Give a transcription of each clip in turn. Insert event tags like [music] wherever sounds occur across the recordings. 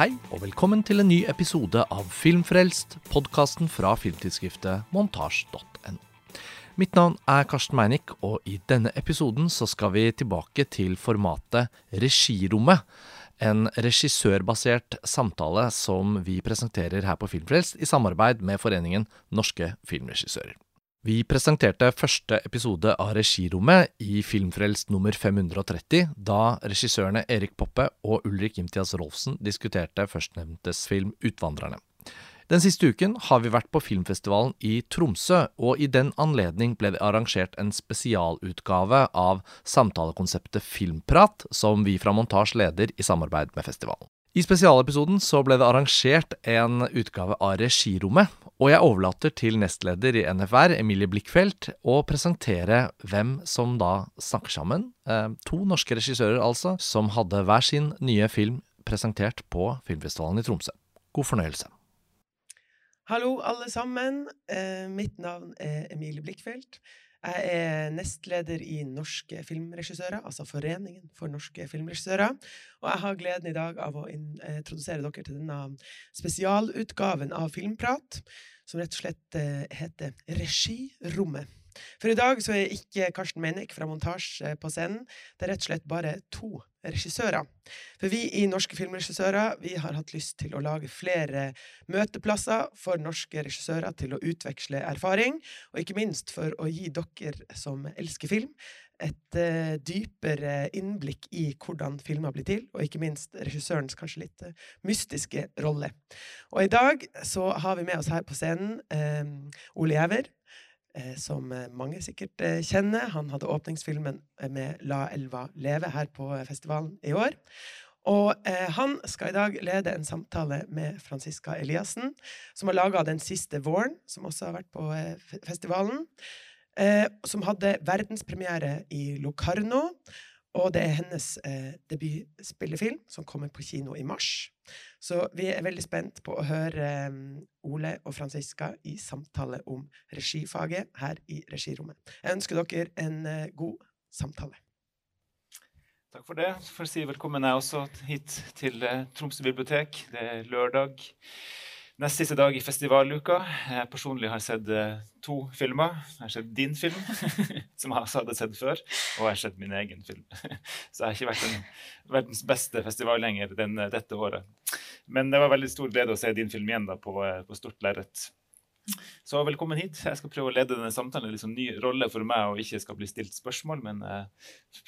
Hei, og velkommen til en ny episode av Filmfrelst, podkasten fra filmtidsskriftet montasj.no. Mitt navn er Karsten Meinick, og i denne episoden så skal vi tilbake til formatet Regirommet. En regissørbasert samtale som vi presenterer her på Filmfrelst i samarbeid med Foreningen Norske Filmregissører. Vi presenterte første episode av Regirommet i Filmfrelst nummer 530, da regissørene Erik Poppe og Ulrik Imtias Rolfsen diskuterte førstnevntes film Utvandrerne. Den siste uken har vi vært på filmfestivalen i Tromsø, og i den anledning ble det arrangert en spesialutgave av samtalekonseptet Filmprat, som vi fra Montasj leder i samarbeid med festivalen. I spesialepisoden så ble det arrangert en utgave av Regirommet, og jeg overlater til nestleder i NFR, Emilie Blikkfeldt, å presentere hvem som da snakker sammen. Eh, to norske regissører, altså, som hadde hver sin nye film presentert på filmfestivalen i Tromsø. God fornøyelse. Hallo, alle sammen. Eh, mitt navn er Emilie Blikkfeldt. Jeg er nestleder i Norske filmregissører, altså Foreningen for norske filmregissører. Og jeg har gleden i dag av å introdusere dere til denne spesialutgaven av Filmprat, som rett og slett eh, heter Regirommet. For i dag så er ikke Karsten Meinick fra Montasje på scenen. Det er rett og slett bare to regissører. For vi i Norske filmregissører vi har hatt lyst til å lage flere møteplasser for norske regissører til å utveksle erfaring, og ikke minst for å gi dere som elsker film, et uh, dypere innblikk i hvordan filmer blir til, og ikke minst regissørens kanskje litt uh, mystiske rolle. Og i dag så har vi med oss her på scenen um, Ole Gjæver, Eh, som eh, mange sikkert eh, kjenner. Han hadde åpningsfilmen med La elva leve her på festivalen i år. Og eh, han skal i dag lede en samtale med Franziska Eliassen, som har laga Den siste våren, som også har vært på eh, festivalen. Eh, som hadde verdenspremiere i Locarno. Og det er hennes eh, debutspillefilm, som kommer på kino i mars. Så vi er veldig spent på å høre eh, Ole og Franziska i samtale om regifaget her i Regirommet. Jeg ønsker dere en eh, god samtale. Takk for det. For å si velkommen jeg også hit til uh, Tromsø bibliotek. Det er lørdag nest siste dag i festivaluka. Jeg personlig har sett uh, to filmer. Jeg har sett din film, [laughs] som jeg også hadde sett før, og jeg har sett min egen film. [laughs] Så jeg har ikke vært den verdens beste festival den, uh, dette året. Men det var veldig stor glede å se din film igjen da, på, uh, på stort lerret. Så velkommen hit. Jeg skal prøve å lede denne samtalen. En liksom ny rolle for meg og ikke skal bli stilt spørsmål, men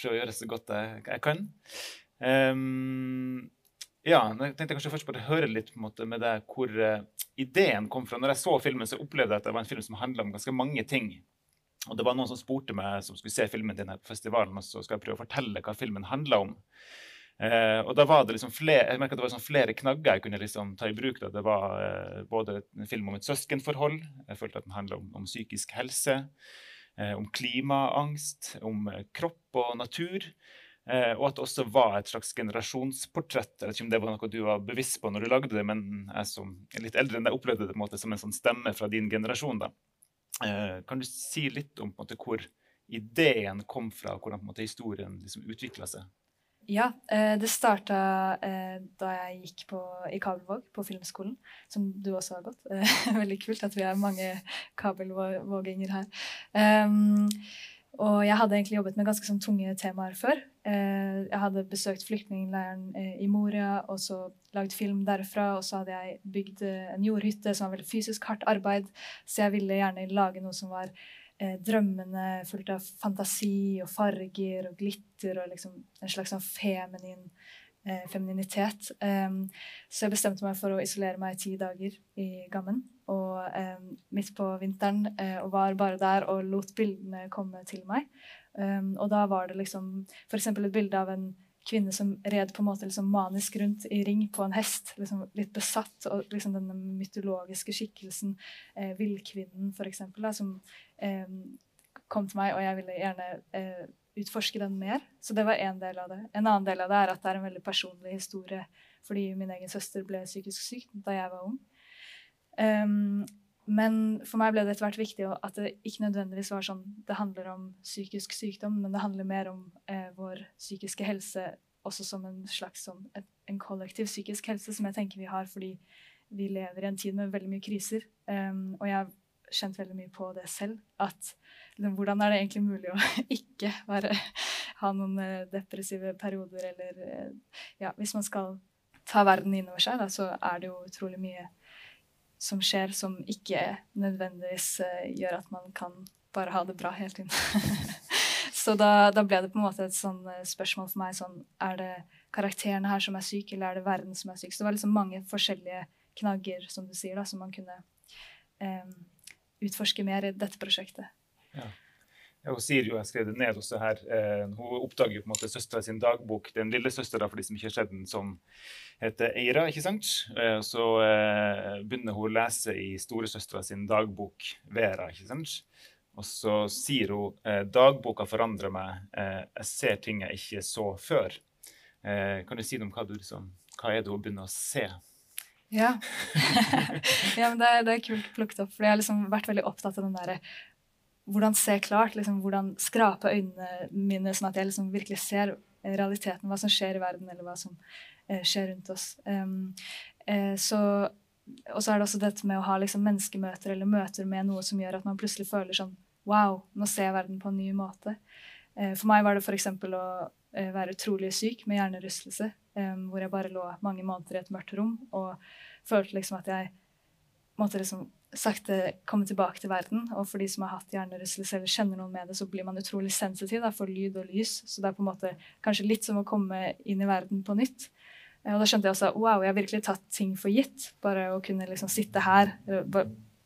prøve å gjøre så godt jeg, jeg kan. Um, ja, jeg tenkte kanskje først bare høre litt måte, med deg hvor uh, ideen kom fra. Når jeg så filmen, så opplevde jeg at det var en film som handla om ganske mange ting. Og det var noen som spurte meg som skulle se filmen din her på festivalen, og så skal jeg prøve å fortelle hva filmen handla om. Uh, og da var det liksom flere, jeg merket det var liksom flere knagger jeg kunne liksom ta i bruk. Da. Det var uh, både en film om et søskenforhold, jeg følte at den handla om, om, psykisk helse, om klimaangst, om kropp og natur. Eh, og at det også var et slags generasjonsportrett. Jeg vet ikke om det var noe du var bevisst på når du lagde det, men jeg som er litt eldre enn deg, opplevde det en måte som en sånn stemme fra din generasjon. da. Eh, kan du si litt om måte, hvor ideen kom fra, og hvordan måte, historien liksom, utvikla seg? Ja, eh, det starta da jeg gikk på, i Kabelvåg, på filmskolen, som du også har gått. [laughs] Veldig kult at vi er mange kabelvåginger her. Og jeg hadde egentlig jobbet med ganske sånn, tunge temaer før. Eh, jeg hadde besøkt flyktningleiren eh, i Moria og så lagd film derfra. Og så hadde jeg bygd eh, en jordhytte som var veldig fysisk hardt arbeid. Så jeg ville gjerne lage noe som var drømmende, fullt av fantasi og farger og glitter og liksom en slags sånn feminin femininitet. Um, så jeg bestemte meg for å isolere meg i ti dager i Gammen. Og eh, midt på vinteren eh, og var bare der og lot bildene komme til meg. Um, og da var det liksom f.eks. et bilde av en kvinne som red på en måte liksom manisk rundt i ring på en hest. Liksom litt besatt. Og liksom denne mytologiske skikkelsen, eh, villkvinnen f.eks., som eh, kom til meg, og jeg ville gjerne eh, utforske den mer. Så det var én del av det. En annen del av det er at det er en veldig personlig historie fordi min egen søster ble psykisk syk da jeg var ung. Um, men for meg ble det etter hvert viktig at det ikke nødvendigvis var sånn det handler om psykisk sykdom, men det handler mer om eh, vår psykiske helse også som en slags som et, en kollektiv psykisk helse, som jeg tenker vi har fordi vi lever i en tid med veldig mye kriser. Um, og jeg har kjent veldig mye på det selv. At liksom, hvordan er det egentlig mulig å [laughs] ikke være, ha noen uh, depressive perioder, eller uh, Ja, hvis man skal ta verden innover seg, da, så er det jo utrolig mye som skjer som ikke nødvendigvis uh, gjør at man kan bare ha det bra hele tiden. [laughs] så da, da, ble det på en måte et sånn spørsmål for meg sånn Er det karakterene her som er syke, eller er det verden som er syk? Så det var liksom mange forskjellige knagger, som du sier, da, som man kunne um, utforske mer i dette prosjektet. Ja. Ja, hun sier jo, jeg skrev det ned også her, eh, Hun oppdager jo på en måte søstera sin dagbok, den lillesøstera for de som ikke har sett den, som heter Eira. ikke sant? Eh, så eh, begynner hun å lese i storesøstera sin dagbok, Vera. ikke sant? Og så sier hun dagboka forandrer meg, eh, jeg ser ting jeg ikke så før. Eh, kan du si noe om hva, du, liksom, hva er det hun begynner å se? Ja. [laughs] [laughs] ja men det er, det er, kult plukket opp. For jeg har liksom vært veldig opptatt av den derre Hvordan se klart. Liksom, hvordan skrape øynene mine, sånn at jeg liksom virkelig ser realiteten. Hva som skjer i verden, eller hva som eh, skjer rundt oss. Um, eh, så og så er det også dette med å ha liksom menneskemøter eller møter med noe som gjør at man plutselig føler sånn Wow, nå ser jeg verden på en ny måte. Eh, for meg var det f.eks. å eh, være utrolig syk med hjernerystelse hvor jeg bare lå mange måneder i et mørkt rom og følte liksom at jeg måtte liksom sakte komme tilbake til verden. Og for de som har hatt hjernerystelse eller kjenner noen med det, så blir man utrolig sensitiv da, for lyd og lys. Så det er på en måte kanskje litt som å komme inn i verden på nytt. Og da skjønte jeg også wow, jeg har virkelig tatt ting for gitt. Bare å kunne liksom sitte her.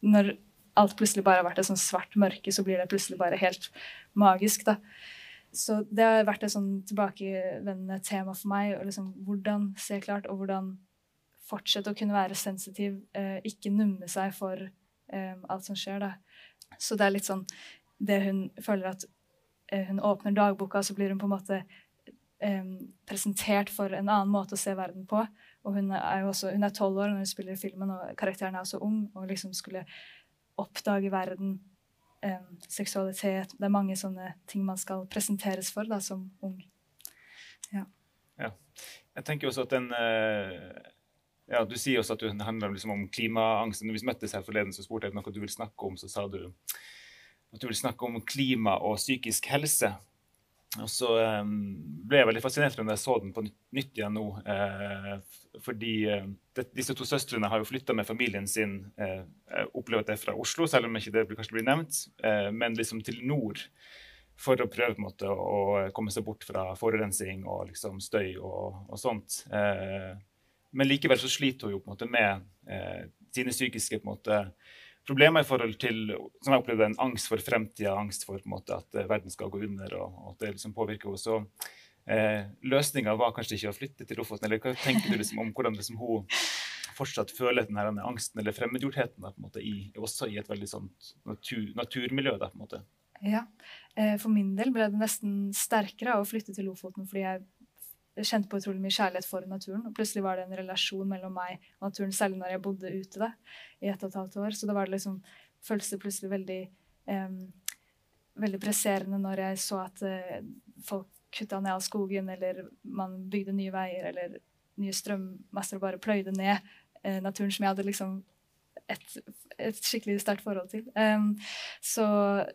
Når alt plutselig bare har vært et sånn svart mørke, så blir det plutselig bare helt magisk. da så det har vært et sånn tilbakevendende tema for meg. Og liksom, hvordan se klart, og hvordan fortsette å kunne være sensitiv. Eh, ikke numme seg for eh, alt som skjer. Da. Så det er litt sånn det hun føler at eh, hun åpner dagboka, så blir hun på en måte presentert for en annen måte å se verden på. Og hun er jo også, hun er tolv år når hun spiller filmen, og karakteren er også ung. Og liksom skulle oppdage verden seksualitet Det er mange sånne ting man skal presenteres for da, som ung. Ja. ja. Jeg tenker også at den ja, Du sier også at det handler liksom om klimaangst. Når vi møttes her forleden, så spurte jeg noe du vil snakke om. Så sa du at du vil snakke om klima og psykisk helse. Og så um, ble jeg veldig fascinert når jeg så den på nytt igjen nå. Eh, fordi eh, disse to søstrene har jo flytta med familien sin, eh, at det fra Oslo, selv om ikke det kanskje blir nevnt, men liksom til nord. For å prøve måte å, komme seg bort fra forurensning og liksom støy og, og sånt. Eh, men likevel så sliter hun jo på en måte med eh, sine psykiske på en måte, problemer i forhold til som jeg opplevde en angst for fremtida, angst for måte, at uh, verden skal gå under, og, og at det liksom påvirker henne. Så eh, løsninga var kanskje ikke å flytte til Lofoten. Eller hva tenker du liksom om hvordan liksom, hun fortsatt føler denne, denne angsten eller fremmedgjortheten da, på en måte, i, også i et veldig sånt natur, naturmiljø? Da, på en måte? Ja, eh, For min del ble det nesten sterkere å flytte til Lofoten fordi jeg kjente på utrolig mye kjærlighet for naturen. Og plutselig var det en relasjon mellom meg og naturen, særlig når jeg bodde ute da, i ett og et halvt år. Så da var liksom, føltes det plutselig veldig, um, veldig presserende når jeg så at uh, folk kutta ned all skogen, eller man bygde nye veier eller nye strømmaster og bare pløyde ned uh, naturen som jeg hadde liksom et, et skikkelig sterkt forhold til. Um, så,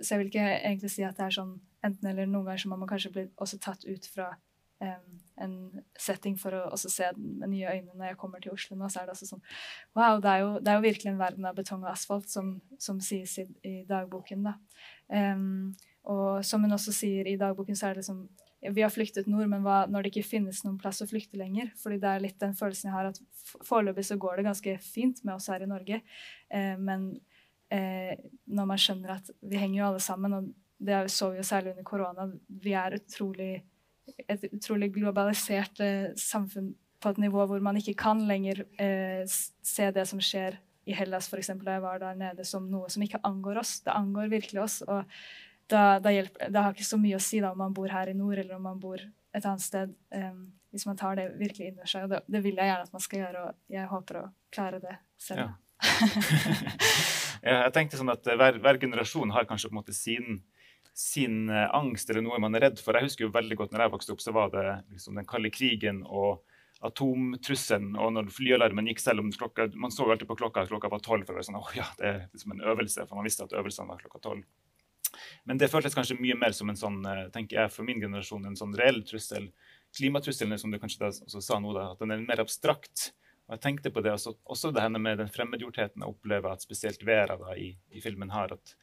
så, jeg vil ikke egentlig si at det er sånn enten eller. Noen ganger så må man kanskje bli også tatt ut fra en setting for å se den med nye øyne når jeg kommer til Oslo nå, så er det også sånn Wow, det er jo, det er jo virkelig en verden av betong og asfalt, som, som sies i, i, dagboken. da. Um, og som hun også sier i dagboken, så er det liksom Vi har flyktet nord, men hva når det ikke finnes noen plass å flykte lenger? Fordi det er litt den følelsen jeg har, at foreløpig så går det ganske fint med oss her i Norge. Uh, men uh, når man skjønner at vi henger jo alle sammen, og det så vi jo særlig under korona, vi er utrolig et utrolig globalisert eh, samfunn på et nivå hvor man ikke kan lenger eh, se det som skjer i Hellas, f.eks. da jeg var der nede, som noe som ikke angår oss. Det angår virkelig oss. og da, da hjelper, det har ikke så mye å si da, om man bor her i nord eller om man bor et annet sted, eh, hvis man tar det virkelig inn over seg. Og det, det, vil jeg gjerne at man skal gjøre, og jeg håper å klare det selv. Ja. [laughs] jeg tenkte sånn at hver, hver, generasjon har kanskje på en måte sin sin eh, angst eller noe man er redd for. Jeg husker jo veldig godt når jeg vokste opp, så var det liksom den kalde krigen og atomtrusselen. Og når flyalarmen gikk, selv om klokka, man så alltid på klokka at klokka var tolv, for å være sånn, oh, ja, det er liksom en øvelse, for man visste at øvelsene var klokka tolv. Men det føltes kanskje mye mer som en sånn, eh, tenker jeg, for min generasjon, en sånn reell trussel. Klimatrusselen, som du kanskje da også sa nå, da, at den er mer abstrakt. Og jeg tenkte på det også, også det med den fremmedgjortheten jeg opplever at spesielt Vera da, i, i filmen har. at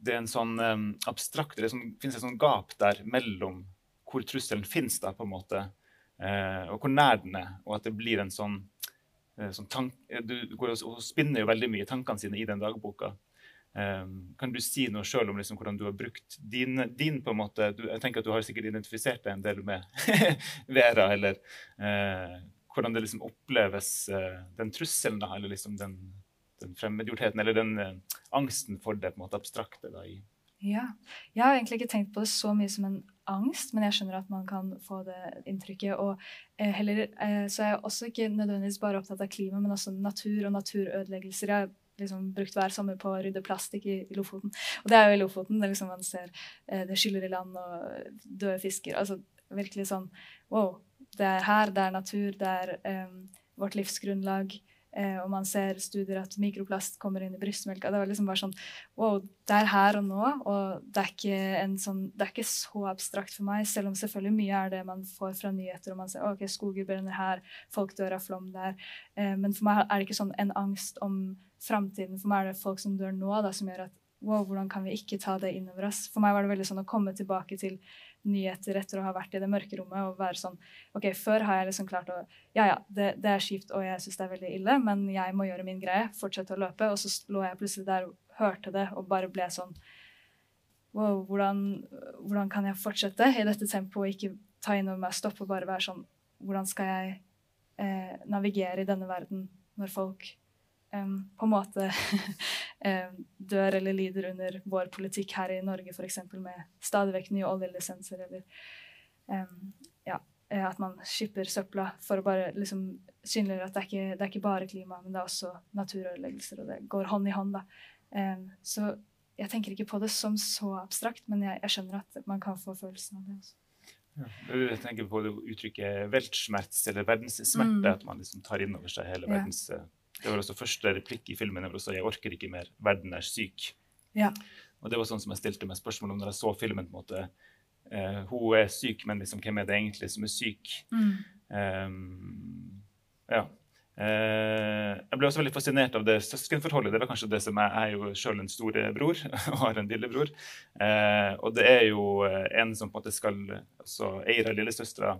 det er en sånn um, abstrakt Det sånn, finnes et sånn gap der mellom hvor trusselen finnes, da, på en måte, uh, og hvor nær den er. Og at det blir en sånn, uh, sånn tank, Du går og, spinner jo veldig mye tankene sine i den dagboka. Um, kan du si noe sjøl om liksom hvordan du har brukt din, din på en måte, du, Jeg tenker at du har sikkert identifisert deg en del med [laughs] Vera, eller uh, hvordan det liksom oppleves, den trusselen, da, eller liksom den, den fremmedgjortheten, eller den angsten for det på en måte abstrakte. da i ja. Jeg har egentlig ikke tenkt på det så mye som en angst, men jeg skjønner at man kan få det inntrykket. Og eh, heller eh, så er jeg også ikke nødvendigvis bare opptatt av klima, men også natur og naturødeleggelser. Jeg har liksom brukt hver sommer på å rydde plastikk i, i, Lofoten. Og det er jo i Lofoten det liksom man ser eh, det skyller i land og døde fisker. Altså virkelig sånn Wow. Det er her, det er natur, det er um, vårt livsgrunnlag. Eh, og man ser studier at mikroplast kommer inn i brystmelka. Det var liksom bare sånn Wow, det er her og nå, og det er sånn, det er ikke så abstrakt for meg, selv om selvfølgelig mye er det man får fra nyheter, og man ser ok, skoger brenner her, folk dør av flom der. Eh, men for meg er det ikke sånn en angst om framtiden. For meg er det folk som dør nå, da, som gjør at wow, hvordan kan vi ikke ta det innover oss? For meg var det veldig sånn å komme tilbake til nyheter etter å ha vært i det mørke rommet og være sånn OK, før har jeg liksom klart å Ja, ja, det, det er kjipt, og jeg syns det er veldig ille, men jeg må gjøre min greie, fortsette å løpe. Og så lå jeg plutselig der og hørte det og bare ble sånn Wow, hvordan, hvordan kan jeg fortsette i dette tempoet og ikke ta inn over meg, stoppe og bare være sånn Hvordan skal jeg eh, navigere i denne verden når folk um, på en måte [laughs] dør eller lider under vår politikk her i Norge, f.eks. med stadig vekk nye oljelisenser, eller um, ja, eh, at man skipper søpla for å bare liksom synliggjøre at det er, ikke, det er ikke bare klima, men det er også naturødeleggelser, og det går hånd i hånd. da. så jeg tenker ikke på det som så abstrakt, men jeg, jeg skjønner at man kan få følelsen av det også. Ja. Jeg tenker på det uttrykket 'weltschmerz', eller verdenssmerte. Mm. At man liksom tar inn over seg hele verdens eh, det var også første replikk i filmen. Også, 'Jeg orker ikke mer. Verden er syk'. Ja. Og det var sånn som jeg stilte meg spørsmål om når jeg så filmen. på en måte, eh, Hun er syk, men liksom, hvem er det egentlig som er syk? Mm. Um, ja. Uh, jeg ble også veldig fascinert av det søskenforholdet. Det var kanskje det som Jeg, jeg er jo sjøl en storebror [laughs] og har en lillebror. Uh, og det er jo en som på en måte skal altså, eier av lillesøstera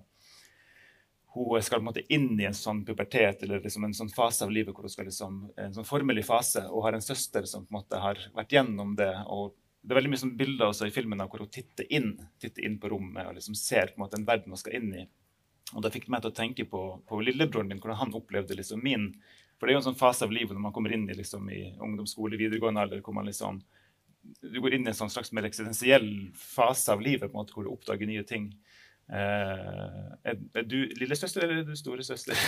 hun skal på en måte inn i en sånn pubertet eller liksom en sånn fase av livet hvor hun skal liksom, en sånn formelig fase, og har en søster som på en måte har vært gjennom det. og Det er veldig mye sånn bilder også i filmen hvor hun titter inn titter inn på rommet og liksom ser på en måte en verden hun skal inn i. Og Det fikk meg til å tenke på, på lillebroren min, hvordan han opplevde liksom min For det er jo en sånn fase av livet når man kommer inn i, liksom, i ungdomsskole, videregående alder, hvor man liksom du går inn i en sånn slags mer eksistensiell fase av livet på en måte, hvor du oppdager nye ting. Uh, er, du lillesøster eller er du storesøster?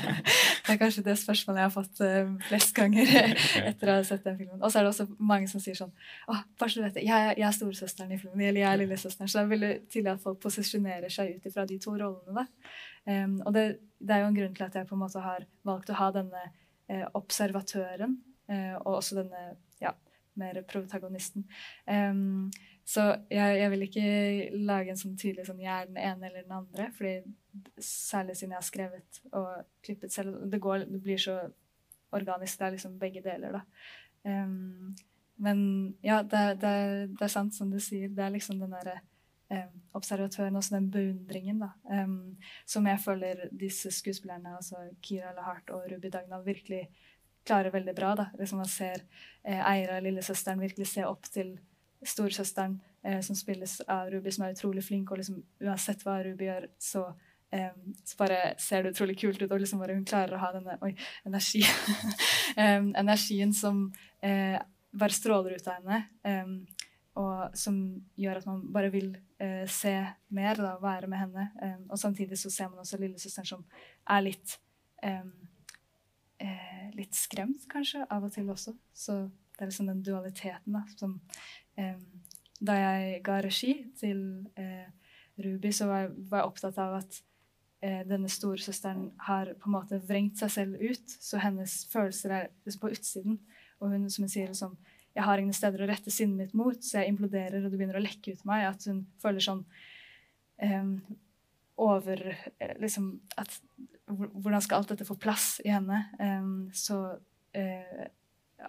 [laughs] det er kanskje det spørsmålet jeg har fått uh, flest ganger [laughs] etter å ha sett den filmen. Og så er det også mange som sier sånn Å, bare så du vet det, jeg, jeg er storesøsteren i filmen, eller jeg er lillesøsteren. Så det er veldig tydelig at folk posisjonerer seg ut ifra de to rollene. Um, og det, det, er jo en grunn til at jeg på en måte har valgt å ha denne uh, observatøren, og også denne ja, mer protagonisten. Um, så jeg, jeg, vil ikke lage en sånn tydelig sånn jeg er den ene eller den andre. fordi Særlig siden jeg har skrevet og klippet selv. Det, går, det blir så organisk. Det er liksom begge deler, da. Um, men ja, det, det, det, er sant som du sier. Det er liksom den derre um, observatøren, også den beundringen, da. Um, som jeg føler disse skuespillerne, altså Kira Lahart og Ruby Dagna, virkelig klarer veldig bra. da. Liksom Man ser eh, Eira, lillesøsteren, virkelig se opp til storesøsteren, eh, som spilles av Ruby, som er utrolig flink, og liksom uansett hva Ruby gjør, så, eh, så bare ser det utrolig kult ut, og liksom bare hun klarer å ha denne oi, energi, um, [laughs] energien som eh, bare stråler ut av henne, og som gjør at man bare vil eh, se mer, da, være med henne. og samtidig så ser man også lillesøsteren som er litt litt skremt, kanskje, av og til også. Så det er liksom den dualiteten da, som um, da jeg ga regi til eh, Ruby, så var jeg, var jeg, opptatt av at eh, denne storesøsteren har på en måte vrengt seg selv ut, så hennes følelser er på utsiden. Og hun som hun sier liksom jeg har ingen steder å rette sinnet mitt mot, så jeg imploderer, og det begynner å lekke ut meg. At hun føler sånn eh, over liksom at Hvordan skal alt dette få plass i henne? Så uh,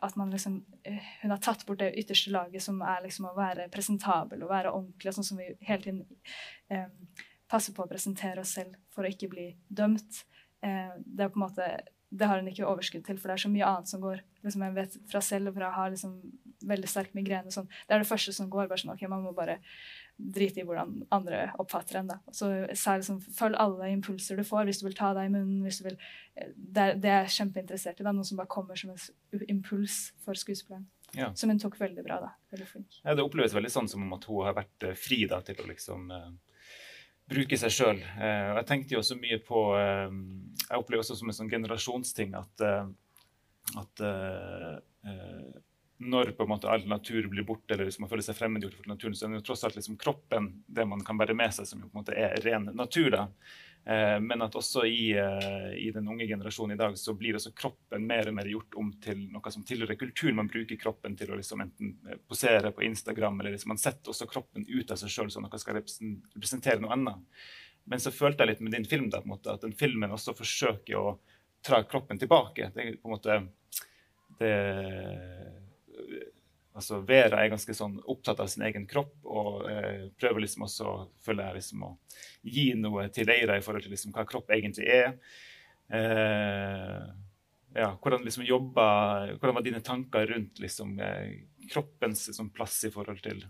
at man liksom uh, Hun har tatt bort det ytterste laget, som er liksom å være presentabel og være ordentlig, sånn som vi hele tiden um, passer på å presentere oss selv for å ikke bli dømt. Uh, det er på en måte det har hun ikke overskudd til, for det er så mye annet som går. Liksom jeg vet fra selv og fra å ha liksom veldig sterk migrene. Sånn. Det er det første som går. bare sånn, ok, Man må bare drite i hvordan andre oppfatter en. da. Så særlig sånn, Følg alle impulser du får, hvis du vil ta deg i munnen. hvis du vil, eh, Det, det er jeg kjempeinteressert i. da, Noe som bare kommer som en impuls for skuespilleren. Ja. Som hun tok veldig bra. da, veldig flink. Ja, Det oppleves veldig sånn som om at hun har vært eh, fri da, til å liksom uh bruke seg sjøl. Eh, jeg tenkte jo så mye på eh, Jeg opplever også som en sånn generasjonsting at, eh, at når på en måte all natur blir borte, eller hvis man føler seg fremmedgjort for naturen, så er det jo tross alt liksom kroppen det man kan bære med seg, som jo på en måte er ren natur. da. Eh, men at også i, eh, i, den unge generasjonen i dag så blir også kroppen mer og mer gjort om til noe som tilhører kultur. Man bruker kroppen til å liksom enten eh, posere på Instagram, eller liksom man setter også kroppen ut av seg sjøl så noe skal representere noe annet. Men så følte jeg litt med din film da, på en måte, at den filmen også forsøker å tra kroppen tilbake. Det er på en måte det altså Vera er ganske sånn opptatt av sin egen kropp og eh, prøver liksom også jeg liksom å gi noe til Eira i forhold til liksom hva kropp egentlig er. Eh, ja, hvordan liksom jobba, hvordan var dine tanker rundt liksom, eh, kroppens liksom, plass i forhold til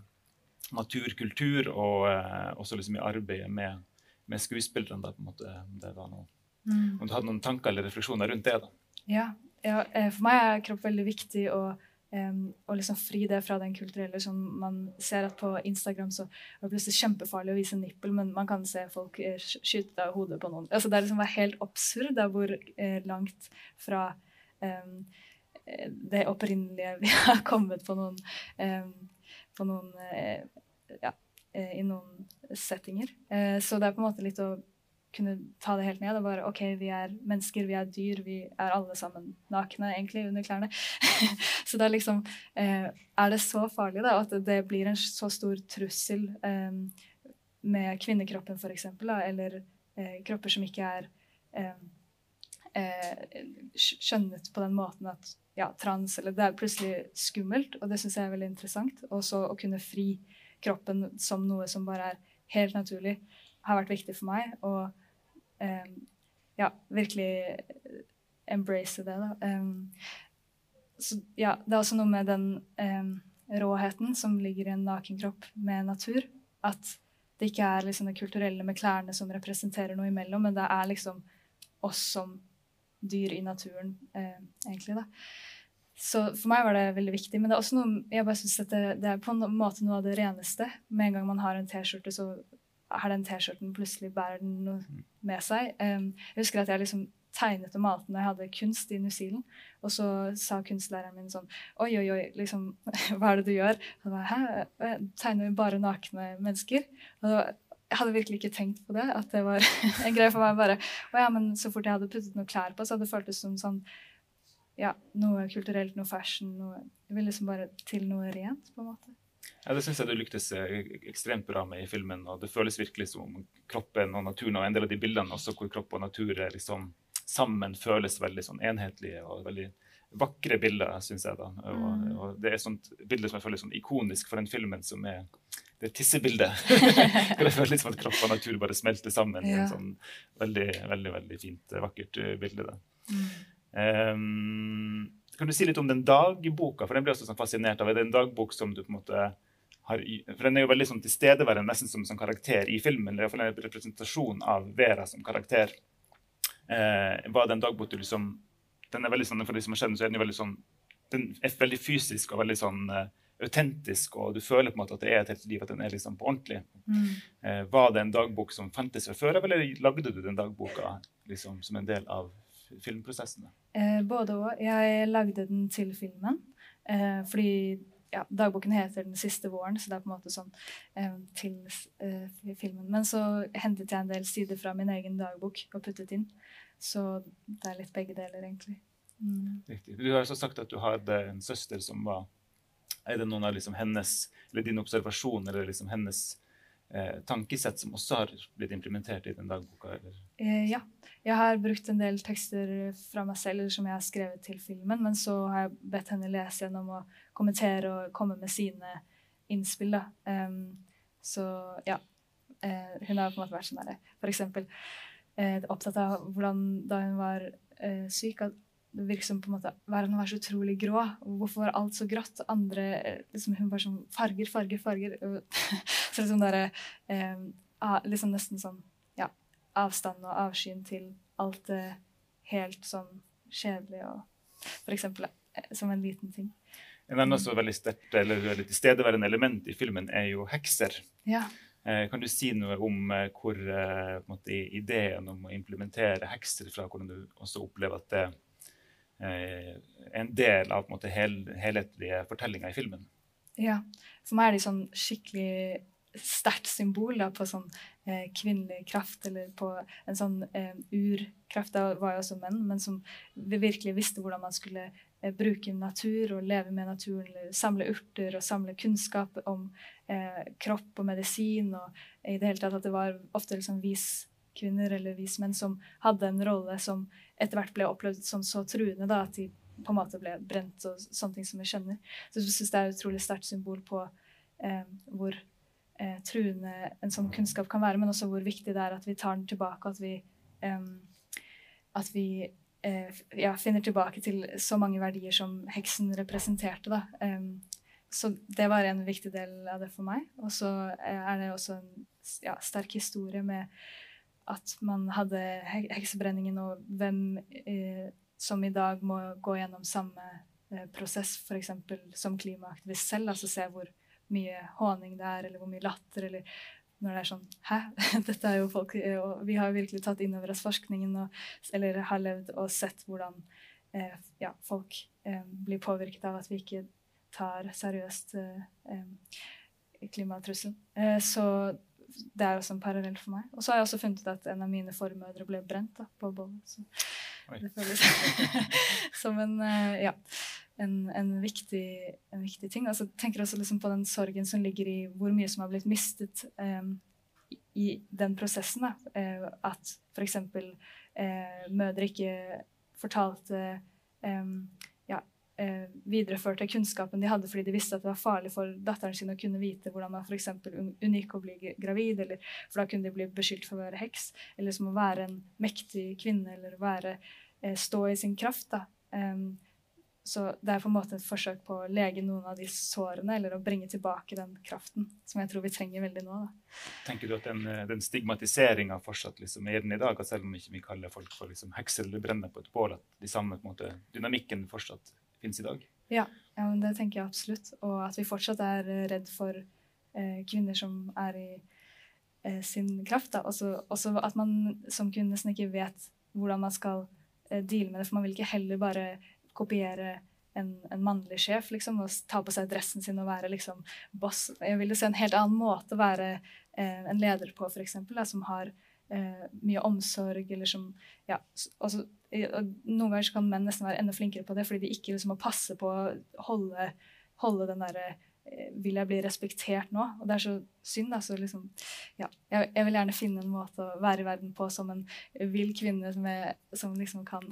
naturkultur, og eh, også liksom i arbeidet med, med skuespillerne? da, på en måte, det var noe. Mm. Om du hadde noen tanker eller refleksjoner rundt det? da? Ja, ja eh, for meg er kropp veldig viktig. og Um, og liksom fri det fra den kulturelle som man ser at på Instagram så er det plutselig kjempefarlig å vise nippel, men man kan se folk eh, skyte av hodet på noen. Altså Det er liksom helt absurd det hvor eh, langt fra um, det opprinnelige [laughs] vi har kommet på noen, um, på noen uh, ja, i noen settinger. Uh, så det er på en måte litt å kunne ta det helt ned og bare OK, vi er mennesker, vi er dyr, vi er alle sammen nakne egentlig under klærne. [laughs] så da liksom eh, Er det så farlig da, at det blir en så stor trussel eh, med kvinnekroppen f.eks., eller eh, kropper som ikke er eh, eh, skjønnet på den måten at ja, trans eller Det er plutselig skummelt, og det syns jeg er veldig interessant. Og så å kunne fri kroppen som noe som bare er helt naturlig, har vært viktig for meg. Og um, ja, virkelig embrace det. Da. Um, så, ja, det er også noe med den um, råheten som ligger i en nakenkropp med natur. At det ikke er liksom det kulturelle med klærne som representerer noe imellom, men det er liksom oss som dyr i naturen, eh, egentlig. da. Så for meg var det veldig viktig. Men det er også noe, jeg bare synes at det, det, er på en måte noe av det reneste. Med en gang man har en T-skjorte, så har den T-skjorten plutselig bærer den noe mm. med seg. Jeg husker at jeg liksom tegnet og malte når jeg hadde kunst i New Zealand. Og så sa kunstlæreren min sånn Oi, oi, oi, liksom, [laughs] hva er det du gjør? Og jeg Hæ? Jeg tegner bare nakne mennesker. Og jeg hadde virkelig ikke tenkt på det. At det var [laughs] en greie for meg bare Å ja, men så fort jeg hadde puttet noe klær på, så hadde det føltes som sånn ja, noe kulturelt, noe fashion. Noe, jeg ville liksom bare til noe rent, på en måte. Ja, Det syns jeg du lyktes eh, ekstremt bra med i filmen. og Det føles virkelig som om kroppen og naturen og en del av de bildene også hvor kropp og natur er liksom sammen, føles veldig sånn enhetlige og veldig vakre bilder, syns jeg. da. Og, mm. og, Det er et bilde som jeg føler sånn ikonisk for den filmen, som er det tissebildet. det føles som at kropp og natur bare smelter sammen ja. en sånn veldig, veldig veldig fint, vakkert eh, bilde. da. Um, kan du si litt om den dagboka? For den blir også sånn fascinert av. Er det en dagbok som du på en måte har For den er jo veldig sånn tilstedeværende, nesten som, som karakter i filmen. eller er iallfall en representasjon av Vera som karakter. Eh, var det en dagbok du liksom Den er veldig sånn, for de som har skjedd, så er den jo veldig sånn den er veldig fysisk og veldig sånn uh, autentisk, og du føler på en måte at det er et helt liv, at den er liksom på ordentlig. Mm. Uh, var det en dagbok som fantes fra før eller lagde du den dagboka liksom, som en del av filmprosessene? Eh, både og. Jeg lagde den til filmen. Eh, fordi ja, Dagboken heter 'Den siste våren', så det er på en måte sånn eh, til eh, filmen. Men så hentet jeg en del sider fra min egen dagbok og puttet inn. Så det er litt begge deler, egentlig. Mm. Riktig. Du har også sagt at du hadde en søster som var Er det noen av liksom hennes, eller dine observasjoner eller liksom hennes eh, tankesett som også har blitt implementert i den dagboka? Eh, ja. Jeg har brukt en del tekster fra meg selv som jeg har skrevet til filmen, men så har jeg bedt henne lese gjennom og kommentere og komme med sine innspill. Um, så ja. Uh, hun har på en måte vært sånn derre For eksempel eh, opptatt av hvordan da hun var uh, syk, at det virker som på en måte verden var så utrolig grå. Hvorfor var alt så grått? Andre, eh, liksom Hun bare sånn Farger, farger, farger. [laughs] så liksom der, eh, liksom Nesten sånn avstand og avskyen til alt det helt sånn kjedelige og For eksempel eh, som en liten ting. En annen også veldig sterkt eller veldig tilstedeværende element i filmen er jo hekser. Ja. Eh, kan du si noe om eh, hvor måte, ideen om å implementere hekser fra, hvordan du også opplever at det er en del av på en måte, hel, helhetlige fortellinga i filmen? Ja. For meg er de sånn skikkelig sterkt symbol da, på sånn kvinnelig kraft, eller på en sånn eh, urkraft. Da var jo også menn, men som virkelig visste hvordan man skulle eh, bruke natur og leve med naturen, eller samle urter og samle kunnskap om eh, kropp og medisin. Og i det hele tatt at det var ofte liksom viskvinner eller vismenn som hadde en rolle som etter hvert ble opplevd som så truende da, at de på en måte ble brent og sånne ting som vi skjønner. Så jeg syns det er et utrolig sterkt symbol på eh, hvor eh, truende en sånn kunnskap kan være, men også hvor viktig det er at vi tar den tilbake, at vi, eh, at vi eh, ja, finner tilbake til så mange verdier som heksen representerte. Um, så det var en viktig del av det for meg. Og så er det også en ja, sterk historie med at man hadde heksebrenningen, og hvem eh, som i dag må gå gjennom samme eh, prosess, f.eks. som klimaaktivist selv. altså se hvor mye håning det er, eller hvor mye latter, eller når det er sånn Hæ? [laughs] Dette er jo folk Og vi har virkelig tatt inn over oss forskningen, og, eller har levd og sett hvordan eh, ja, folk eh, blir påvirket av at vi ikke tar seriøst eh, eh klimatrusselen. Eh, så det er også en parallell for meg. Og så har jeg også funnet ut at en av mine formødre ble brent da, på bålet. Så det føles [laughs] som en eh, ja en, en, viktig, en viktig, ting. Altså, jeg tenker også liksom på den sorgen som ligger i hvor mye som har blitt mistet um, i, den prosessen. Da. Eh, at f.eks. Eh, mødre ikke fortalte eh, ja, eh, videreførte kunnskapen de hadde fordi de visste at det var farlig for datteren sin å kunne vite hvordan man f.eks. unngikk å bli gravid, eller for da kunne de bli beskyldt for å være heks, eller som å være en mektig kvinne, eller være, stå i sin kraft. da. Um, så det er på en måte et forsøk på å lege noen av de sårene, eller å bringe tilbake den kraften som jeg tror vi trenger veldig nå. Da. Tenker du at den, eh, den stigmatiseringa fortsatt liksom er den i dag, at selv om ikke vi kaller folk for liksom hekser eller brenner på et bål, at de samme måte, dynamikken fortsatt finnes i dag? Ja, ja det tenker jeg absolutt. Og at vi fortsatt er eh, redd for eh, kvinner som er i eh, sin kraft. Da. Også, også at man som kvinne nesten ikke vet hvordan man skal eh, deale med det, for man vil ikke heller bare kopiere en, en, mannlig sjef liksom, og ta på seg dressen sin og være liksom, boss. Jeg vil se en helt annen måte å være eh, en leder på, f.eks., som har eh, mye omsorg, eller som ja, også, Noen ganger kan menn nesten være enda flinkere på det, fordi de ikke liksom, må passe på å holde, holde den derre eh, vil jeg bli respektert nå? Og det er så synd. da. Så liksom, ja, jeg, jeg, vil gjerne finne en måte å være i verden på som en vill kvinne som, jeg, som liksom kan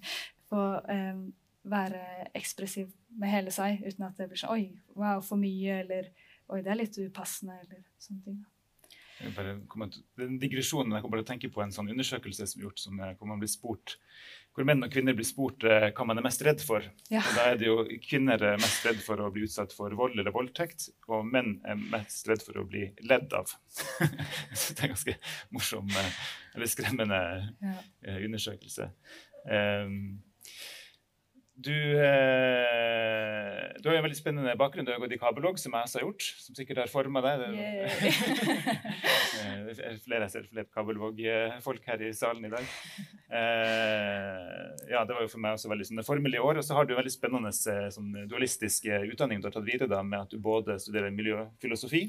[laughs] få um, være ekspressiv med hele seg, uten at det blir sånn Oi, wow, for mye, eller Oi, det er litt upassende, eller sånne ting. Bare, den digresjonen jeg kommer til å tenke på en sånn undersøkelse som er gjort, som er, hvor man blir spurt hvor menn og kvinner blir spurt eh, hva man er mest redd for. Ja. Og da er det jo kvinner er mest redd for å bli utsatt for vold eller voldtekt, og menn er mest redd for å bli ledd av. [laughs] det er en ganske morsom eh, eller skremmende ja. Eh, undersøkelse. Um, du, eh, du, har en veldig spennende bakgrunn. Du har gått i kabellogg, som jeg også har gjort. Som sikkert har forma deg. Det er [laughs] flere, flere kabelvåg-folk her i salen i dag. Eh, ja, det var jo for meg også veldig sånn, formelig år. Og så har du en veldig spennende eh, sånn, dualistiske utdanning du har tatt videre da, med at du både studerer miljøfilosofi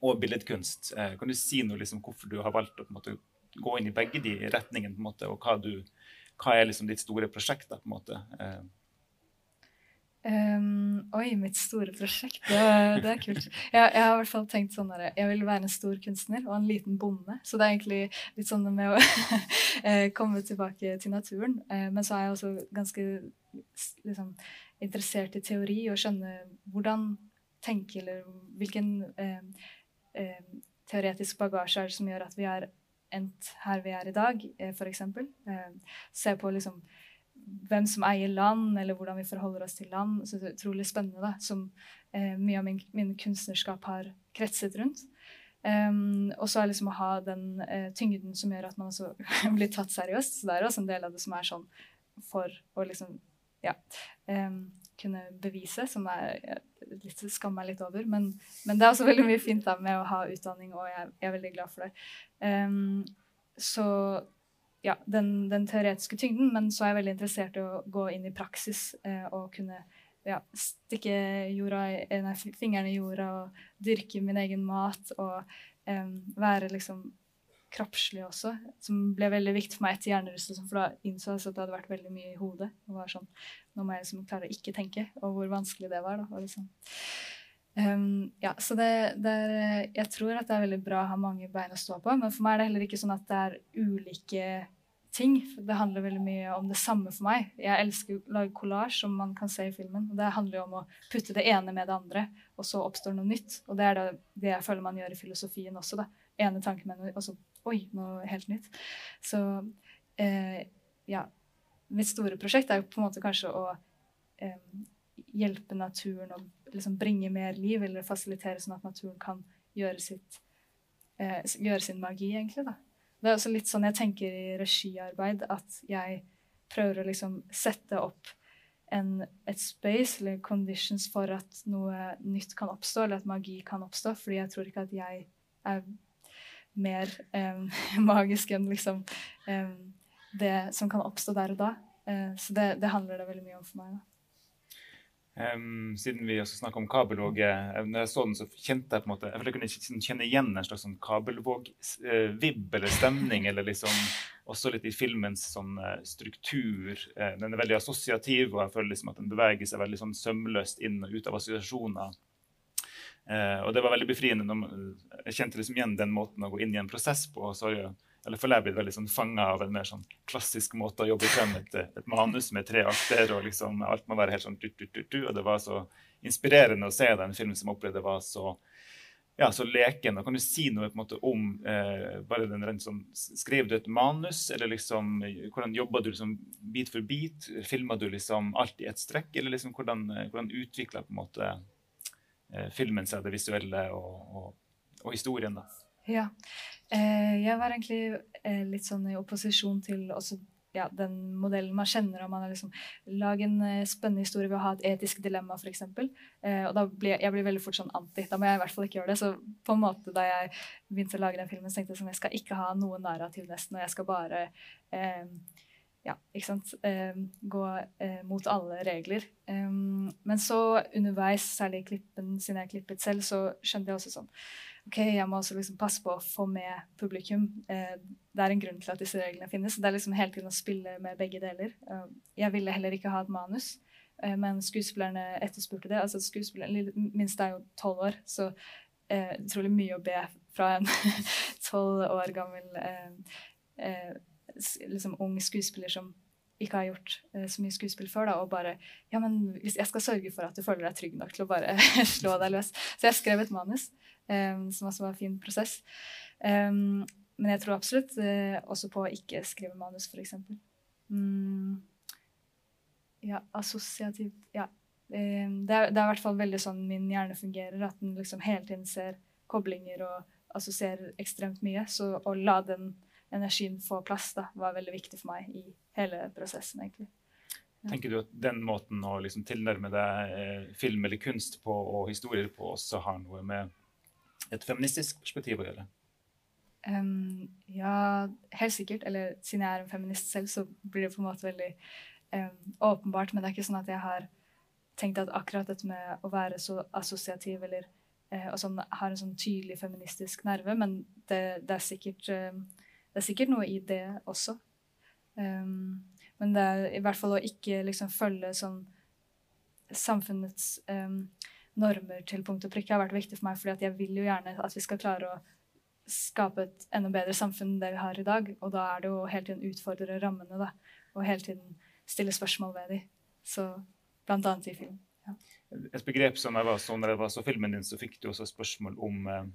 og billedkunst. Eh, kan du si noe liksom, hvorfor du har valgt å på en måte, gå inn i begge de retningene, på en måte, og hva, du, hva er liksom ditt store prosjekt? da, på en måte? Eh, Um, oi, mitt store prosjekt. Det, det er kult. Jeg, jeg, har i hvert fall tenkt sånn der, jeg vil være en stor kunstner og en liten bonde. Så det er egentlig litt sånn med å [laughs] eh, komme tilbake til naturen. Uh, men så er jeg også ganske liksom, interessert i teori og skjønne hvordan tenke eller hvilken eh, eh, teoretisk bagasje er det som gjør at vi er endt her vi er i dag, uh, f.eks. Uh, se på liksom hvem som eier land, eller hvordan vi forholder oss til land. Så det er utrolig spennende, da, som eh, mye av min, min, kunstnerskap har kretset rundt. Um, og så er liksom å ha den eh, tyngden som gjør at man også [laughs] blir tatt seriøst. Så det er også en del av det som er sånn for å liksom ja, um, kunne bevise, som jeg litt skammer meg litt over. Men, men, det er også veldig mye fint da med å ha utdanning, og jeg, jeg er veldig glad for det. Um, så ja, den, den, teoretiske tyngden, men så er jeg veldig interessert i å gå inn i praksis eh, og kunne ja, stikke jorda, nei, fingrene i jorda og dyrke min egen mat og eh, være liksom kroppslig også, som ble veldig viktig for meg etter hjernerystelsen, for da innså jeg at det hadde vært veldig mye i hodet. og var sånn, Nå må jeg liksom klare å ikke tenke, og hvor vanskelig det var. da, liksom Um, ja, så det, det er, jeg tror at det er veldig bra å ha mange bein å stå på, men for meg er det heller ikke sånn at det er ulike ting. Det handler veldig mye om det samme for meg. Jeg elsker å lage collage, som man kan se i filmen. og Det handler jo om å putte det ene med det andre, og så oppstår noe nytt. Og det er det, det jeg føler man gjør i filosofien også. da. Ene tanken med noe, og så oi, noe helt nytt. Så eh, ja. Mitt store prosjekt er jo på en måte kanskje å eh, hjelpe naturen og liksom bringe mer liv, eller fasilitere sånn at naturen kan gjøre, sitt, eh, gjøre sin magi, egentlig. da. Det er også litt sånn jeg tenker i regiarbeid, at jeg prøver å liksom sette opp en, et space eller conditions for at noe nytt kan oppstå, eller at magi kan oppstå. Fordi jeg tror ikke at jeg er mer [laughs] magisk enn liksom det som kan oppstå der og da. Uh, så det, det handler det veldig mye om for meg. da. Um, siden vi også snakker om kabelvåg, når jeg så den, så kjente jeg på en måte, jeg jeg kunne kjenne igjen en slags sånn kabelvåg-vibb uh, eller stemning. eller liksom Også litt i filmens sånn, uh, struktur. Den er veldig assosiativ, og jeg føler liksom at den beveger seg veldig sånn sømløst inn og ut av assosiasjoner. Og det var veldig befriende. Når jeg kjente liksom igjen den måten å gå inn i en prosess på. og så har jeg eller for jeg blitt veldig sånn fanga av en mer sånn klassisk måte å jobbe frem et, et manus med tre akter, og liksom alt må være helt sånn du-du-du-du. Og det var så inspirerende å se den filmen som jeg opplevde var så ja, så leken. og Kan du si noe på en måte om eh, bare den rent sånn, Skrev du et manus, eller liksom, hvordan jobba du liksom bit for bit? Filma du liksom alt i ett strekk, eller liksom hvordan, hvordan utvikla på en måte eh, filmen seg, det visuelle og, og, og historien? da? Ja. Eh, jeg var egentlig eh, litt sånn i opposisjon til også ja, den modellen man kjenner om man har liksom Lag en eh, spennende historie ved å ha et etisk dilemma, f.eks. Eh, og da blir jeg blir veldig fort sånn anti. Da må jeg i hvert fall ikke gjøre det. Så på en måte da jeg begynte å lage den filmen, så tenkte jeg sånn jeg skal ikke ha noe narrativ nesten, og jeg skal bare eh, ja, ikke sant, eh, gå eh, mot alle regler. Um, men så underveis, særlig i klippen, siden jeg klippet selv, så skjønte jeg også sånn ok, jeg må også liksom passe på å få med publikum. Eh, det er en grunn til at disse reglene finnes. Det er liksom hele tiden å spille med begge deler. Jeg ville heller ikke ha et manus, men skuespillerne etterspurte det. Altså skuespilleren, Minst er jo tolv år, så utrolig mye å be fra en [laughs] tolv år gammel liksom ung skuespiller som ikke har gjort uh, så mye skuespill før, da, og bare Ja, men jeg skal sørge for at du føler deg trygg nok til å bare [laughs] slå deg løs. Så jeg skrev et manus um, som også var en fin prosess. Um, men jeg tror absolutt uh, også på å ikke skrive manus, f.eks. Mm, ja, assosiativt Ja. Um, det, er, det er i hvert fall veldig sånn min hjerne fungerer, at den liksom hele tiden ser koblinger og assosierer ekstremt mye. Så å la den energien får plass da, var veldig viktig for meg i hele prosessen, egentlig. Ja. Tenker du at den måten å liksom tilnærme deg eh, film eller kunst på og historier på også har noe med et feministisk perspektiv å gjøre? Um, ja, helt sikkert. Eller siden jeg er en feminist selv, så blir det på en måte veldig um, åpenbart. Men det er ikke sånn at jeg har tenkt at akkurat dette med å være så assosiativ eller uh, og sånn, har en sånn tydelig feministisk nerve, men det, det, er, sikkert, um, det er sikkert noe i det også. Um, men det er i hvert fall å ikke liksom følge sånn samfunnets normer til punkt og prikke har vært viktig for meg, fordi jeg vil jo gjerne at vi skal klare å skape et enda bedre samfunn enn det vi har i dag. Og da er det jo hele tiden utfordre rammene, da. Og hele tiden stille spørsmål ved dem. Så blant annet i film. Ja. Et begrep som jeg var så, når jeg var så filmen din, så fikk du også spørsmål om eh,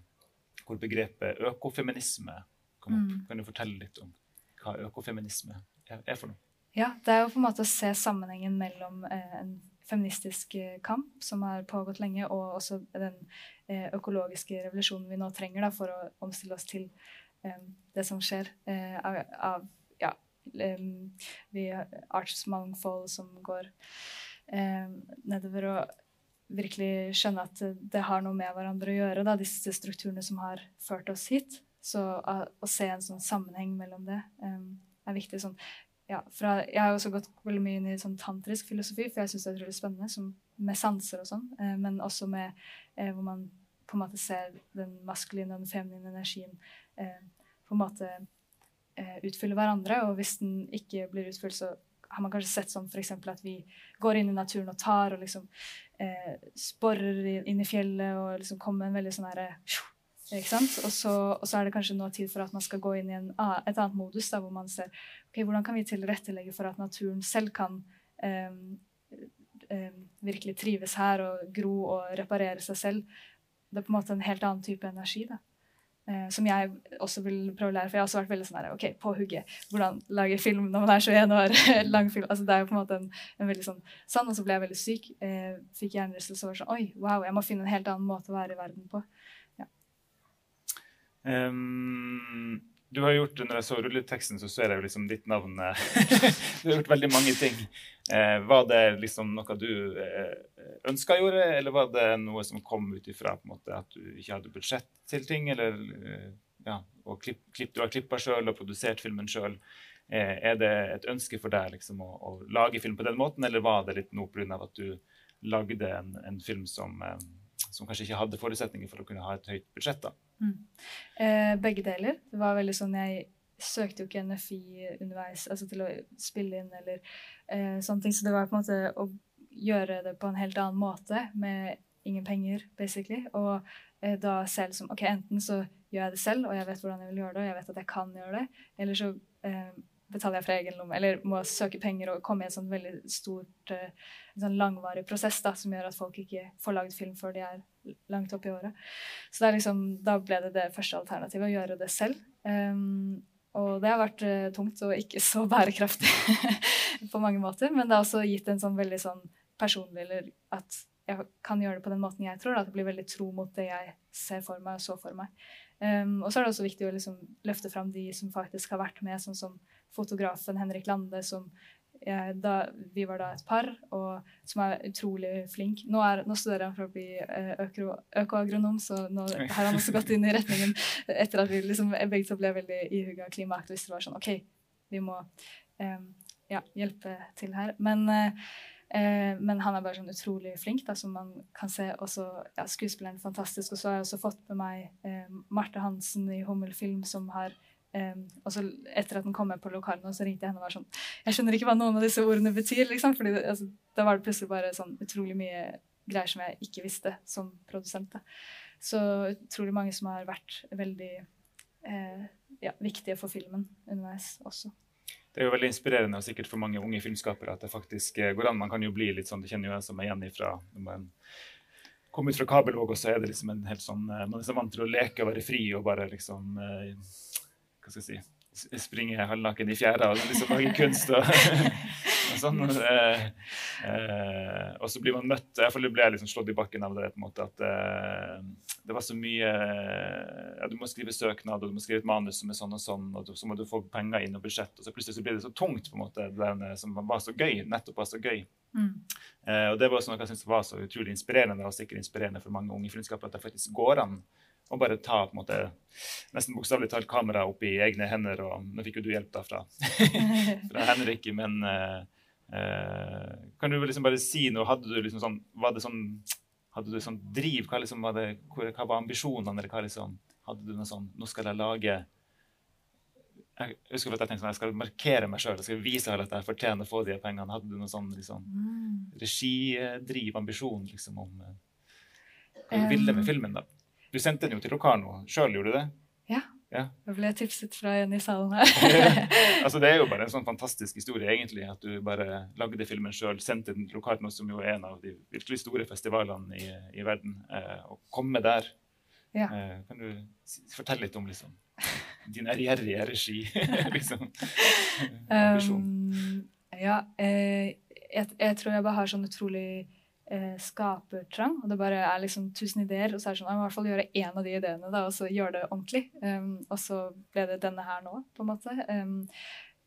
hvor begrepet økofeminisme kom opp. Mm. Kan du fortelle litt om hva økofeminisme er for noe? Ja, det er jo på en måte å se sammenhengen mellom eh, en feministisk eh, kamp som har pågått lenge, og også den eh, økologiske revolusjonen vi nå trenger da, for å omstille oss til eh, det som skjer uh, av, av, ja, um, vi artsmangfold som går nedover, og virkelig skjønne at det har noe med hverandre å gjøre, da, disse strukturene som har ført oss hit. Så å, å se en sånn sammenheng mellom det er viktig. Sånn, ja, fra, jeg har også gått veldig mye inn i sånn tantrisk filosofi, for jeg syns det er utrolig spennende, som, med sanser og sånn, eh, men også med eh, hvor man på en måte ser den maskuline og den feminine energien eh, på en måte eh, utfylle hverandre. Og hvis den ikke blir utfylt, så har man kanskje sett sånn f.eks. at vi går inn i naturen og tar og liksom eh, sporer inn i fjellet og liksom kommer med en veldig sånn herre ikke sant? Og så, og så, er det kanskje nå tid for at man skal gå inn i en, et annet modus, da, hvor man ser ok, hvordan kan vi tilrettelegge for at naturen selv kan um, um, virkelig trives her og gro og reparere seg selv. Det er på en måte en helt annen type energi. da. Uh, som jeg også vil prøve å lære. For jeg har også vært veldig sånn her, ok, på hugget. Hvordan lage film når man er 21 år. [laughs] lang film. altså Det er jo på en måte en, en veldig sånn sånn, Og så ble jeg veldig syk. Uh, fikk hjernerystelse og var sånn Oi, wow, jeg må finne en helt annen måte å være i verden på. Um, du har gjort, Når jeg så rulleteksten, så ser jeg jo liksom ditt navn eh, [laughs] Du har gjort veldig mange ting. Eh, var det liksom noe du eh, ønska gjøre, eller var det noe som kom ut ifra at du ikke hadde budsjett til ting? Eller eh, ja, og klipp, klipp, du har klippa sjøl og produsert filmen sjøl. Eh, er det et ønske for deg liksom, å, å, lage film på den måten, eller var det litt noe pga. at du lagde en, en film som eh, som kanskje ikke hadde forutsetninger for å kunne ha et høyt budsjett. da. Mm. Eh, begge deler. Det var veldig sånn Jeg søkte jo ikke NFI underveis altså til å spille inn eller eh, sånne ting. Så det var på en måte å gjøre det på en helt annen måte med ingen penger, basically. Og eh, da selv liksom OK, enten så gjør jeg det selv, og jeg vet hvordan jeg vil gjøre det, og jeg vet at jeg kan gjøre det, eller så eh, betaler jeg fra egen lomme, eller må søke penger og komme i en sånn veldig stort, eh, en sånn langvarig prosess da, som gjør at folk ikke får lagd film før de er langt opp i året. Så liksom, da ble det det første alternativet, å gjøre det selv. Um, og det har vært uh, tungt og ikke så bærekraftig [laughs] på mange måter, men det har også gitt en sånn veldig sånn personlig eller at jeg kan gjøre det på den måten jeg tror. Da, at det blir veldig tro mot det jeg ser for meg og så for meg. Um, og så er det også viktig å liksom løfte fram de som faktisk har vært med, sånn som fotografen Henrik Lande, som jeg, da, vi var da et par, og som er utrolig flink. Nå, er, nå studerer han for å bli eh, økoagronom, så nå har han også gått inn i retningen etter at vi liksom, begge to ble veldig ihuga klimaaktivister. var sånn, OK, vi må um, ja, hjelpe til her. Men, uh, men, han er bare sånn utrolig flink, da, som man kan se. Også, ja, skuespilleren fantastisk. Og så har jeg også fått med meg uh, Marte Hansen i Hummel Film, som har Um, og så etter at den kom med på lokalene, så ringte jeg henne og var sånn Jeg skjønner ikke hva noen av disse ordene betyr, liksom. fordi altså, da var det plutselig bare sånn utrolig mye greier som jeg ikke visste som produsent. Da. Så utrolig mange som har vært veldig eh, ja, viktige for filmen underveis også. Det er jo veldig inspirerende og sikkert for mange unge filmskapere at det faktisk eh, går an. Man kan jo bli litt sånn, det kjenner jo jeg som er igjen ifra når man kommer ut fra kabelvåg, og så er det liksom en helt sånn eh, Man er så vant til å leke og være fri og bare liksom eh, hva skal jeg si, springe halvnaken i fjæra og liksom lage kunst. og, [laughs] og sånn. Eh, eh, og så blir man møtt Iallfall ble jeg liksom slått i bakken av det. på en måte, at eh, det var så mye ja, Du må skrive søknad, og du må skrive et manus som er sånn og sånn, og så må du få penger inn og budsjett. Og så plutselig så blir det så tungt, på en måte, det som var så gøy. nettopp var så gøy. Mm. Eh, og det var også noe jeg syntes var så utrolig inspirerende, og sikkert inspirerende for mange unge filmskapere, at det faktisk går an og bare ta på en måte nesten bokstavelig talt kameraet opp i egne hender. og Nå fikk jo du hjelp da fra, [laughs] fra Henrik, men uh, kan du liksom bare si noe? Hadde du liksom sånn, var det sånn, hadde du sånn driv? Hva, liksom var, det, hva var ambisjonene? eller hva liksom, Hadde du noe sånn Nå skal jeg lage jeg husker at jeg tenkte sånn, jeg skal markere meg sjøl, jeg skal vise at jeg fortjener å få de pengene. Hadde du noen sånn liksom, mm. regidriv, ambisjon liksom, om uh, hva du ville med filmen? da? Du sendte den jo til Locarno sjøl, gjorde du det? Ja. ja. Jeg ble tipset fra en i salen her. [laughs] altså, det er jo bare en sånn fantastisk historie, egentlig, at du bare lagde filmen sjøl, sendte den til Locarno, som jo er en av de virkelig store festivalene i, i verden, eh, og komme der. Ja. Eh, kan du fortelle litt om liksom din ærgjerrige regi? [laughs] liksom, [laughs] um, ja, eh, jeg, jeg, tror jeg bare har sånn utrolig eh, skapertrang. Og det bare er liksom tusen ideer, og så er det sånn jeg må i hvert fall gjøre én av de ideene, da, og så gjøre det ordentlig. Um, og så ble det denne her nå, på en måte. Um,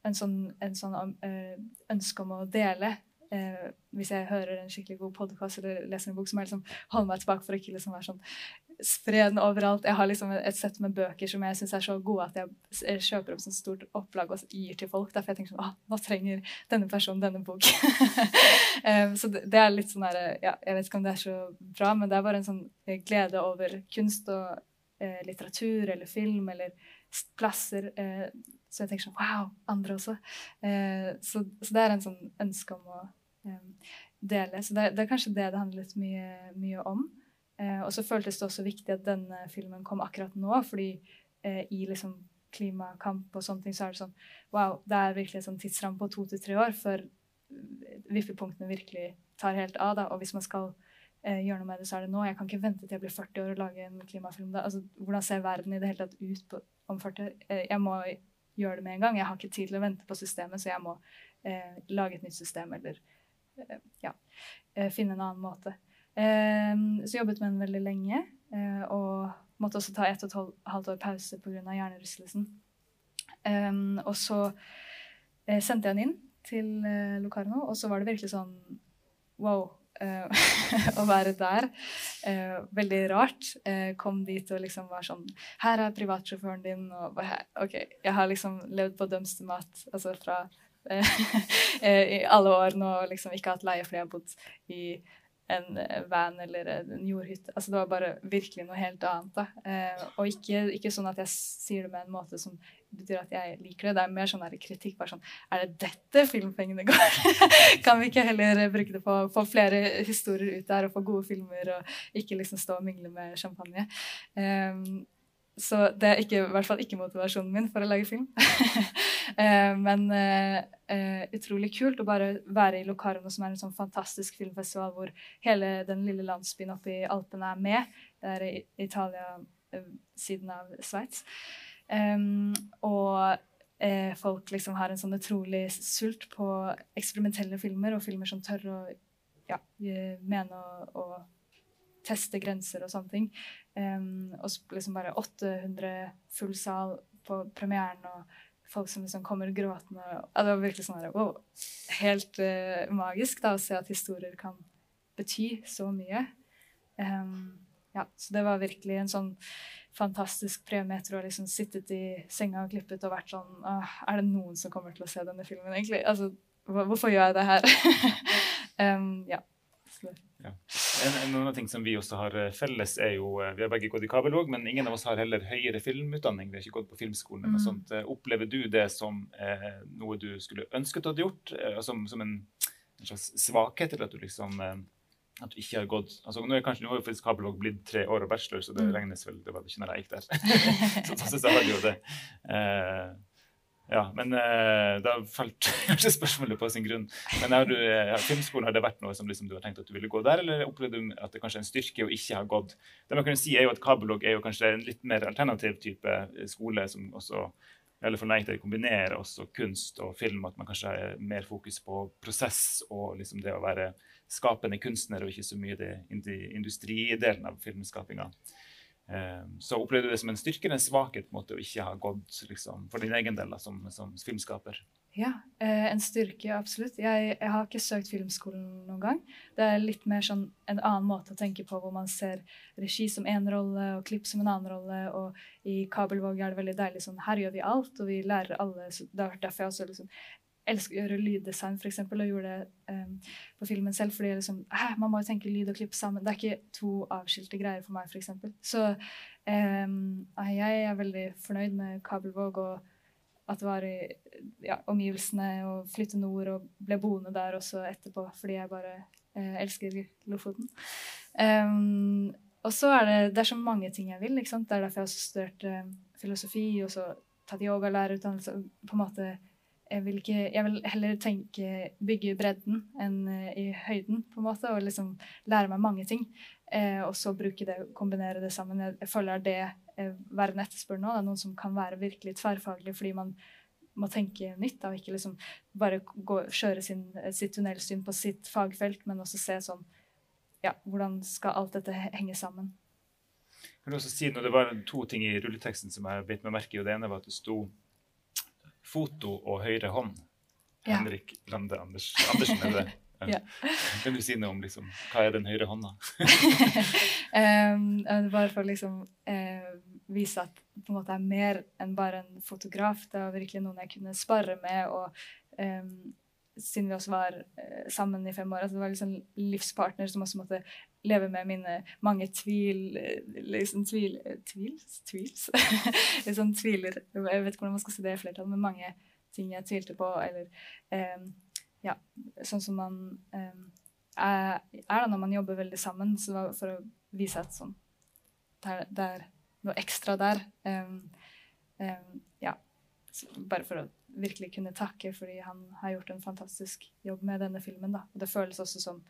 en sånn, sånn uh, ønske om å dele eh, hvis jeg hører en skikkelig god podkast eller leser en bok, så må jeg liksom holde meg tilbake for å ikke liksom være sånn spre den overalt. Jeg har liksom et sett med bøker som jeg syns er så gode at jeg kjøper opp sånn stort opplag og gir til folk. Derfor jeg tenker sånn, nå trenger denne personen denne bok. [laughs] um, så det, det, er litt sånn der, ja, Jeg vet ikke om det er så bra, men det er bare en sånn eh, glede over kunst og eh, litteratur eller film eller plasser. Eh, så jeg tenker sånn Wow! Andre også. Eh, så, så, det er en sånn ønske om å dele. Så det, det, er kanskje det det handler litt mye, mye om. Eh, og så føltes det også viktig at denne filmen kom akkurat nå, fordi eh, i liksom klimakamp og sånne ting, så er det sånn Wow, det er virkelig en sånn tidsramme på to til tre år før vippepunktene virkelig tar helt av. da, Og hvis man skal eh, gjøre noe med det, så er det nå. Jeg kan ikke vente til jeg blir 40 år og lage en klimafilm da. Altså, hvordan ser verden i det hele tatt ut på, om 40 år? Eh, jeg må gjøre det med en gang. Jeg har ikke tid til å vente på systemet, så jeg må eh, lage et nytt system eller eh, ja, finne en annen måte. Ehm, så jobbet med den veldig lenge, eh, og måtte også ta ett og et halvt år pause pga. hjernerystelsen. Ehm, og så eh, sendte jeg den inn til eh, Locarno, og så var det virkelig sånn wow. [laughs] å være der. veldig rart. kom dit og liksom var sånn Her er privatsjåføren din. Og bare, OK, jeg har liksom levd på dømstemat altså fra [laughs] i alle år nå og liksom ikke hatt leie fordi jeg har bodd i en eh, van eller en jordhytte. Altså det var bare virkelig noe helt annet. Eh, og ikke, ikke, sånn at jeg sier det med en måte som betyr at jeg liker det. Det er mer sånn kritikk. bare sånn Er det dette filmpengene går? [laughs] kan vi ikke heller bruke det på å få flere historier ut der og få gode filmer, og ikke liksom stå og mingle med champagne? Eh, så det er ikke, i hvert fall ikke motivasjonen min for å lage film. [laughs] Eh, men uh, uh, utrolig kult å bare være i Locarno, som er en sånn fantastisk filmfestival hvor hele den lille landsbyen oppe i Alpene er med. Det er i Italia, siden av Sveits. Og folk liksom har en sånn utrolig sult på eksperimentelle filmer, og filmer som tør å ja, mene å teste grenser og sånne ting. Um, og liksom bare 800 full sal på premieren, og folk som liksom kommer gråtende. Ja, det var virkelig sånn her, wow, helt uh, magisk da, å se at historier kan bety så mye. Um, ja, så det var virkelig en sånn fantastisk premie å ha liksom sittet i senga og klippet og vært sånn Er det noen som kommer til å se denne filmen, egentlig? Altså, hvorfor gjør jeg det her? um, [laughs] ja. Ja. En, en, annen ting som vi også har eh, felles, er jo eh, Vi har begge gått i Kabelvåg, men ingen av oss har heller høyere filmutdanning. Vi har ikke gått på filmskolen. Mm. sånt. Eh, opplever du det som eh, noe du skulle ønsket du hadde gjort? Eh, som, som en, en, slags svakhet, eller at du liksom eh, at du ikke har gått altså Nå er kanskje nå er faktisk Kabelvåg blitt tre år og bachelor, så det mm. regnes vel Det var det ikke når jeg gikk der. [laughs] [laughs] så, så, så har du jo det. Eh, ja, men uh, da falt [laughs] kanskje spørsmålet på sin grunn. Men har du, ja, filmskolen, har det vært noe som liksom, du har tenkt at du ville gå der, eller opplevde du at det kanskje er en styrke å ikke ha gått? Det man kan si er jo at Kabelog er jo kanskje en litt mer alternativ type eh, skole, som også eller for jeg kombinerer også kunst og film, at man kanskje har mer fokus på prosess og liksom det å være skapende kunstner, og ikke så mye det industridelen av filmskapinga. Ehm, så opplevde du det som en styrke eller en svakhet på en måte, å ikke ha gått liksom, for din egen del som, som, filmskaper? Ja, eh, en styrke, absolutt. Jeg, jeg, har ikke søkt filmskolen noen gang. Det er litt mer sånn en annen måte å tenke på, hvor man ser regi som én rolle og klipp som en annen rolle. Og i Kabelvåg er det veldig deilig sånn Her gjør vi alt, og vi lærer alle. Så det har derfor jeg også liksom elsker å gjøre lyddesign, f.eks., og gjorde det um, på filmen selv. fordi liksom, Man må jo tenke lyd og klipp sammen. Det er ikke to avskilte greier for meg, f.eks. Så um, jeg er veldig fornøyd med Kabelvåg. og at det var i ja, omgivelsene og flytte nord og ble boende der også etterpå fordi jeg bare eh, elsker Lofoten. Um, og så er det, det er så mange ting jeg vil. ikke sant? Det er derfor jeg har studert eh, filosofi og så tatt yogalærerutdannelse. på en måte jeg vil, ikke, jeg vil heller tenke bygge bredden enn uh, i høyden, på en måte, og liksom lære meg mange ting. Eh, og så bruke det, kombinere det sammen. Jeg, jeg føler det eh, verden etterspør nå. Det er noen som kan være virkelig tverrfaglig fordi man må tenke nytt. Og ikke liksom bare gå, kjøre sin, sitt tunnelsyn på sitt fagfelt, men også se sånn ja, Hvordan skal alt dette henge sammen? Kan du også si noe, Det var to ting i rulleteksten som jeg beit meg merke i. og Det ene var at det sto foto og høyre hånd. Ja. Henrik Lande Anders, Andersen, er det? [laughs] Ja. [laughs] Kan du si noe om liksom, hva er den høyre hånda? [laughs] um, bare for å liksom uh, vise at på en måte er mer enn bare en fotograf. Det var virkelig noen jeg kunne spare med. og um, siden vi også var uh, sammen i fem år. Altså det var liksom livspartner som også måtte leve med mine mange tvil liksom tvil, Tvils? Tvils? [laughs] liksom tviler Jeg vet ikke hvordan man skal si det i flertall, men mange ting jeg tvilte på. Eller um, ja, sånn som man um, er, er, da når man jobber veldig sammen, så for å vise at sånn det er, noe ekstra der. Um, ja. bare for å virkelig kunne takke, fordi han har gjort en fantastisk jobb med denne filmen. Da. Og det føles også som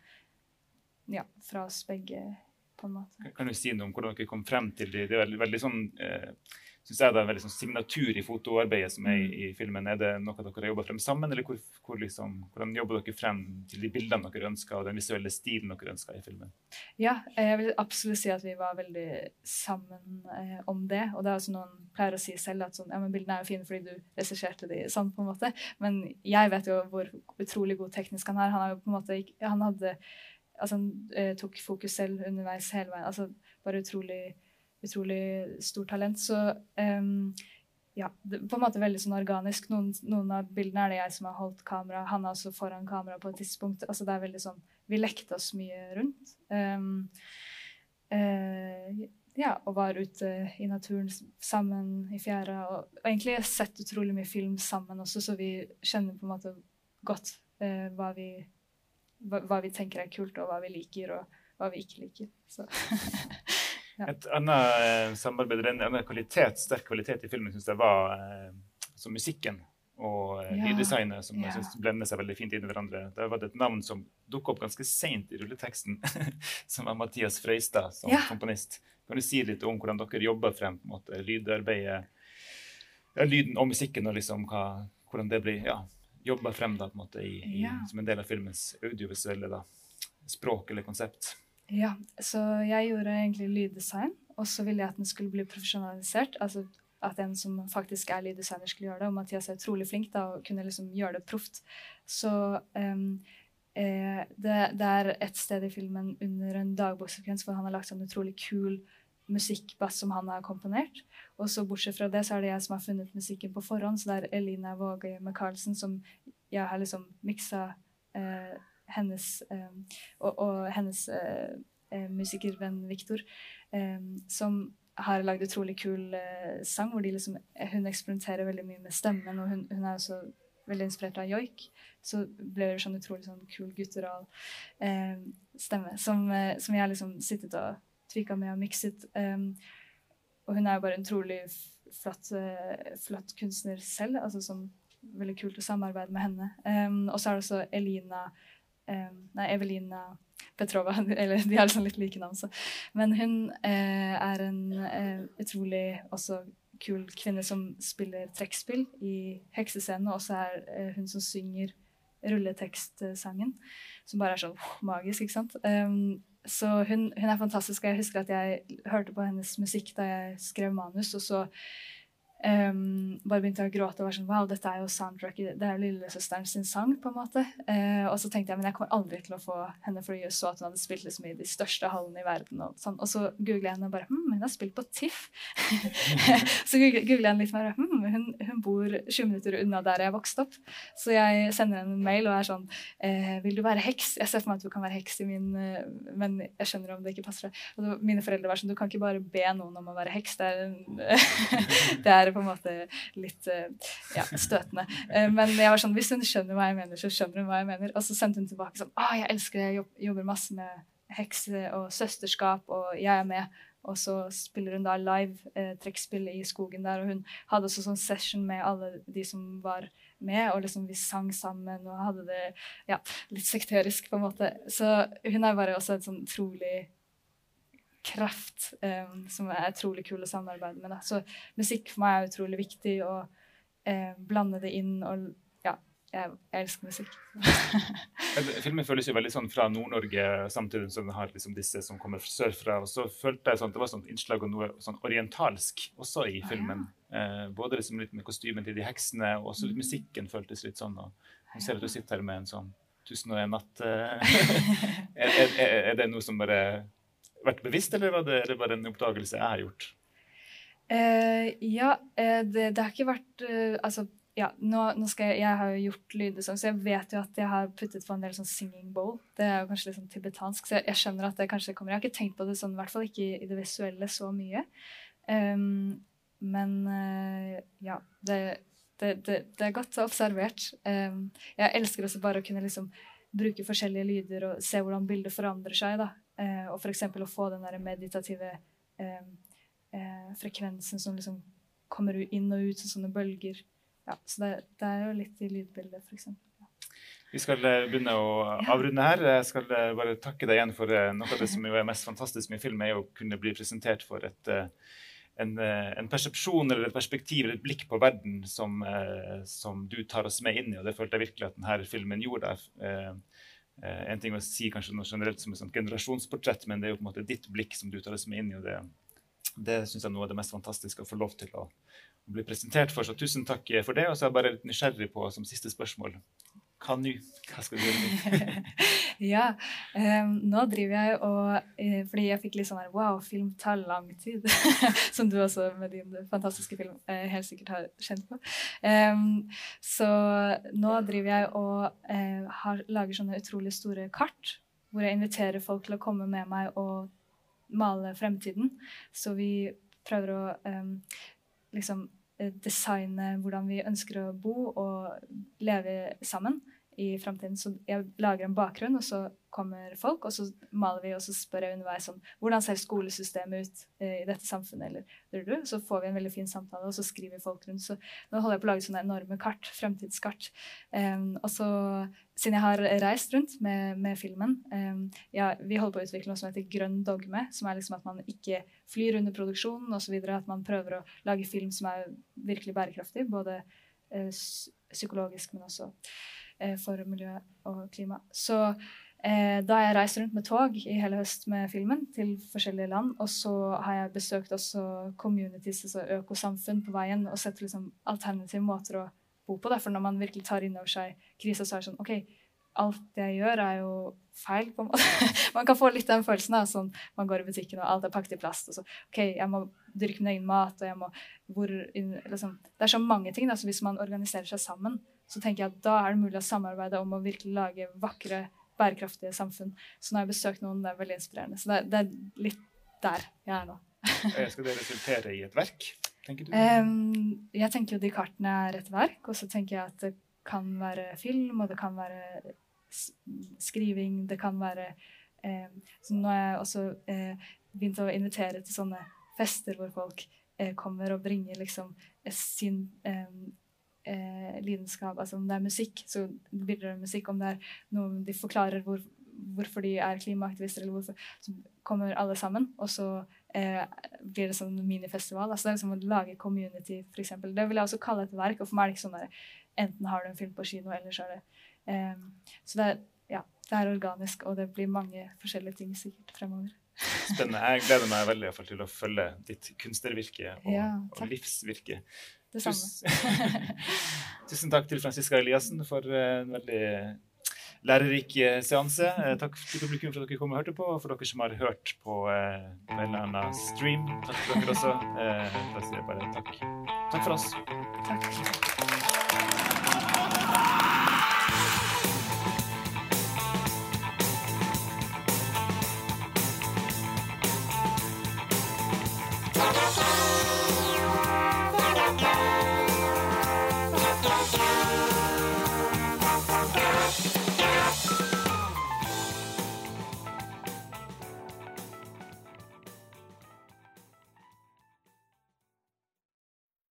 ja, fra oss begge, på en måte. Kan du si noe om hvordan dere kom frem til det? Det er veldig, veldig sånn eh, synes jeg det er en veldig sånn signatur i fotoarbeidet som er i, i, filmen. Er det noe dere har jobba frem sammen, eller hvor, hvor liksom, hvordan jobber dere frem til de bildene dere ønsker, og den visuelle stilen dere ønsker i filmen? Ja, jeg vil absolutt si at vi var veldig sammen eh, om det. Og det er også noen pleier å si selv at sånn, ja, men bildene er jo fine fordi du regisserte de sånn, på en måte. Men jeg vet jo hvor utrolig god teknisk han er. Han, er jo på en måte, han hadde altså han eh, tok fokus selv underveis hele veien. altså Bare utrolig utrolig stort talent. Så um, ja, det, på en måte veldig sånn organisk. Noen, noen, av bildene er det jeg som har holdt kamera. Han er også foran kamera på et tidspunkt. altså det er veldig sånn, Vi lekte oss mye rundt. Um, uh, ja, og var ute i naturen sammen i fjæra. Og, og egentlig har sett utrolig mye film sammen også, så vi kjenner på en måte godt uh, hva, vi, hva, hva, vi tenker er kult, og hva vi liker, og hva vi ikke liker. Så [laughs] Et annet eh, samarbeid, en annen kvalitet, sterk kvalitet i filmen syns jeg var eh, som musikken og eh, ja. lyddesignet, som jeg synes blender seg veldig fint inn i hverandre. Det var et navn som dukka opp ganske seint i rulleteksten, [laughs] som var Mathias Frøystad som ja. komponist. Kan du si litt om hvordan dere jobber frem på en måte, lydarbeidet, ja, lyden og musikken, og liksom hva, hvordan det blir ja, jobba frem da, på en måte, i, i, som en del av filmens audiovisuelle da, språk eller konsept? Ja, så jeg gjorde egentlig lyddesign, og så ville jeg at den skulle bli profesjonalisert. altså at en som faktisk er lyddesigner, skulle gjøre det. Og Mathias er utrolig flink da, og kunne liksom gjøre det proft. Så um, eh, det, det, er et sted i filmen under en dagboksekvens hvor han har lagt sånn utrolig kul musikkbass som han har komponert. Og så bortsett fra det, så er det jeg som har funnet musikken på forhånd. Så det er Elina Våge Michaelsen som jeg har liksom miksa eh, hennes eh, og, og, hennes eh, eh, musikervenn Viktor, som har lagd utrolig kul sang hvor liksom, hun eksperimenterer veldig mye med stemmen. Og hun, hun er også veldig inspirert av joik. Så ble det sånn utrolig sånn kul guttural eh, stemme som, eh, som, jeg liksom sittet og tvika med og mikset. Um, og hun er jo bare en utrolig flott, uh, flott kunstner selv. altså som Veldig kult å samarbeide med henne. Um, og så er det også Elina Nei, Evelina Petrova. [laughs] Eller de har liksom litt like navn, så. Men hun eh, er en eh, utrolig også kul kvinne som spiller trekkspill i Heksescenen, og også er eh, hun som synger rulletekstsangen, som bare er sånn magisk, ikke sant. Um, så hun, hun, er fantastisk. Jeg husker at jeg hørte på hennes musikk da jeg skrev manus, og så Um, bare begynte å gråte og var sånn Wow, dette er jo soundtracket Det er jo lillesøsteren sin sang, på en måte. Uh, og så tenkte jeg men jeg kommer aldri til å få henne, for jeg så at hun hadde spilt liksom i de største hallene i verden. Og, sånn. og så googler jeg henne og bare Hm, hun har spilt på TIFF. [laughs] så googler jeg henne litt mer. Hm, hun, hun, bor 20 minutter unna der jeg vokste opp. Så jeg sender henne en mail og er sånn eh, Vil du være heks? Jeg ser for meg at du kan være heks i min uh, Men jeg skjønner om det ikke passer deg. Mine foreldre var sånn Du kan ikke bare be noen om å være heks. Det er, [laughs] det er på en måte litt eh, ja, støtende. Eh, men jeg var sånn, hvis hun skjønner hva jeg mener, så skjønner hun hva jeg mener. Og så sendte hun tilbake sånn Å, jeg elsker det, jeg jobber masse med hekse og søsterskap, og jeg er med. Og så spiller hun da live eh, trekkspill i skogen der, og hun hadde også sånn session med alle de som var med, og liksom vi sang sammen og hadde det ja, litt sekterisk, på en måte. Så hun er bare også en sånn utrolig kraft um, som er utrolig kul å samarbeide med. Da. Så musikk for meg er utrolig viktig å uh, blande det inn. og ja, jeg, jeg elsker musikk. [laughs] Filmen føles jo veldig sånn fra Nord-Norge, samtidig som den har liksom disse som kommer sørfra. Og så følte jeg sånn, det var sånn innslag av noe sånn orientalsk også i filmen. Ah, ja. eh, både liksom litt med kostymen til de heksene, og også litt mm. musikken føltes litt sånn. og Jeg ser at du sitter her med en sånn 'Tusen og en natt'. Eh. [laughs] er, er, er, det noe som bare vært bevisst, eller var det, det bare en oppdagelse jeg har gjort? Uh, ja, uh, det, det, har ikke vært uh, Altså, ja, nå, nå skal jeg, jeg har jo gjort lyder sånn, så jeg vet jo at jeg har puttet på en del sånn singing bowl. Det er jo kanskje litt sånn tibetansk, så jeg, jeg, skjønner at det kanskje kommer. Jeg har ikke tenkt på det sånn, i hvert fall ikke i, det visuelle så mye. Um, men ja, det, det, det, er godt observert. Um, jeg elsker også bare å kunne liksom bruke forskjellige lyder og se hvordan bildet forandrer seg. da. Eh, og f.eks. å få den der meditative eh, eh, frekvensen som liksom kommer inn og ut som sånne bølger. Ja, så det, det er jo litt i lydbildet, f.eks. Ja. Vi skal begynne å [laughs] avrunde her. Jeg skal bare takke deg igjen for noe av det som er mest fantastisk med film, er å kunne bli presentert for et, en, en, persepsjon eller et perspektiv eller et blikk på verden som, som, du tar oss med inn i. og Det følte jeg virkelig at denne filmen gjorde. Eh, en ting å si kanskje noe generelt som et sånt generasjonsportrett, men det er jo på en måte ditt blikk som du tar oss med inn i. og Det, det syns jeg er noe av det mest fantastiske å få lov til å, å bli presentert for. Så tusen takk for det. Og så er jeg bare litt nysgjerrig på som siste spørsmål hva nå? Hva skal du gjøre nå? [laughs] ja, um, nå driver jeg og uh, Fordi jeg fikk litt sånn her Wow, film tar lang tid. [laughs] Som du også med din fantastiske film uh, helt sikkert har kjent på. Um, så nå driver jeg og uh, har, lager sånne utrolig store kart hvor jeg inviterer folk til å komme med meg og male fremtiden. Så vi prøver å um, liksom Eh, designe hvordan vi ønsker å bo og leve sammen i framtiden. Så jeg lager en bakgrunn, og så kommer folk, og så maler vi, og så spør jeg underveis om hvordan ser skolesystemet ut eh, i dette samfunnet, eller Så får vi en veldig fin samtale, og så skriver folk rundt. Så nå holder jeg på å lage sånne enorme kart, fremtidskart. Um, og så, siden jeg har reist rundt med, med filmen um, ja, Vi holder på å utvikle noe som heter grønn dogme, som er liksom at man ikke flyr under produksjonen osv. At man prøver å lage film som er virkelig bærekraftig, både uh, psykologisk, men også for miljø og klima. Så Eh, da har jeg reist rundt med tog i hele høst med filmen til forskjellige land. Og så har jeg besøkt også communities, altså økosamfunn, på veien og sett liksom alternative måter å bo på. For når man virkelig tar inn over seg krisa, så er det sånn OK, alt jeg gjør, er jo feil. på en måte. [laughs] man kan få litt den følelsen av sånn man går i butikken og alt er pakket i plast. og så, OK, jeg må dyrke min egen mat, og jeg må hvor, liksom, Det er så mange ting. da, så Hvis man organiserer seg sammen, så tenker jeg at da er det mulig å samarbeide om å virkelig lage vakre bærekraftige samfunn. Så nå har jeg besøkt noen, det er veldig inspirerende. Så det, det er litt der jeg er nå. Skal det resultere i et verk, tenker du? Um, jeg tenker jo de kartene er et verk, og så tenker jeg at det kan være film, og det kan være skriving, det kan være um, Så nå har jeg også uh, begynt å invitere til sånne fester hvor folk uh, kommer og bringer liksom sin um, eh, lidenskap. Altså om det er musikk, så bilder det musikk. Om det er noe de forklarer hvor, hvorfor de er klimaaktivister, eller hvorfor, så kommer alle sammen. Og så eh, blir det sånn minifestival. altså Det er liksom å lage community, f.eks. Det vil jeg også kalle et verk. Og for meg er det ikke sånn der enten har du en film på kino, eller så er det eh, Så det er ja, det er organisk, og det blir mange forskjellige ting sikkert fremover. Spennende. Jeg gleder meg veldig fall til å følge ditt kunstnervirke og, Ja, og livsvirke. Det samme. [laughs] [laughs] Tusen, takk til Franziska Eliassen for eh, en veldig lærerik eh, seanse. Eh, Takk til publikum for at dere kom og hørte på, og for dere som har hørt på eh, en eller annen stream. Takk til dere også. Eh, takk. Takk for oss. Takk.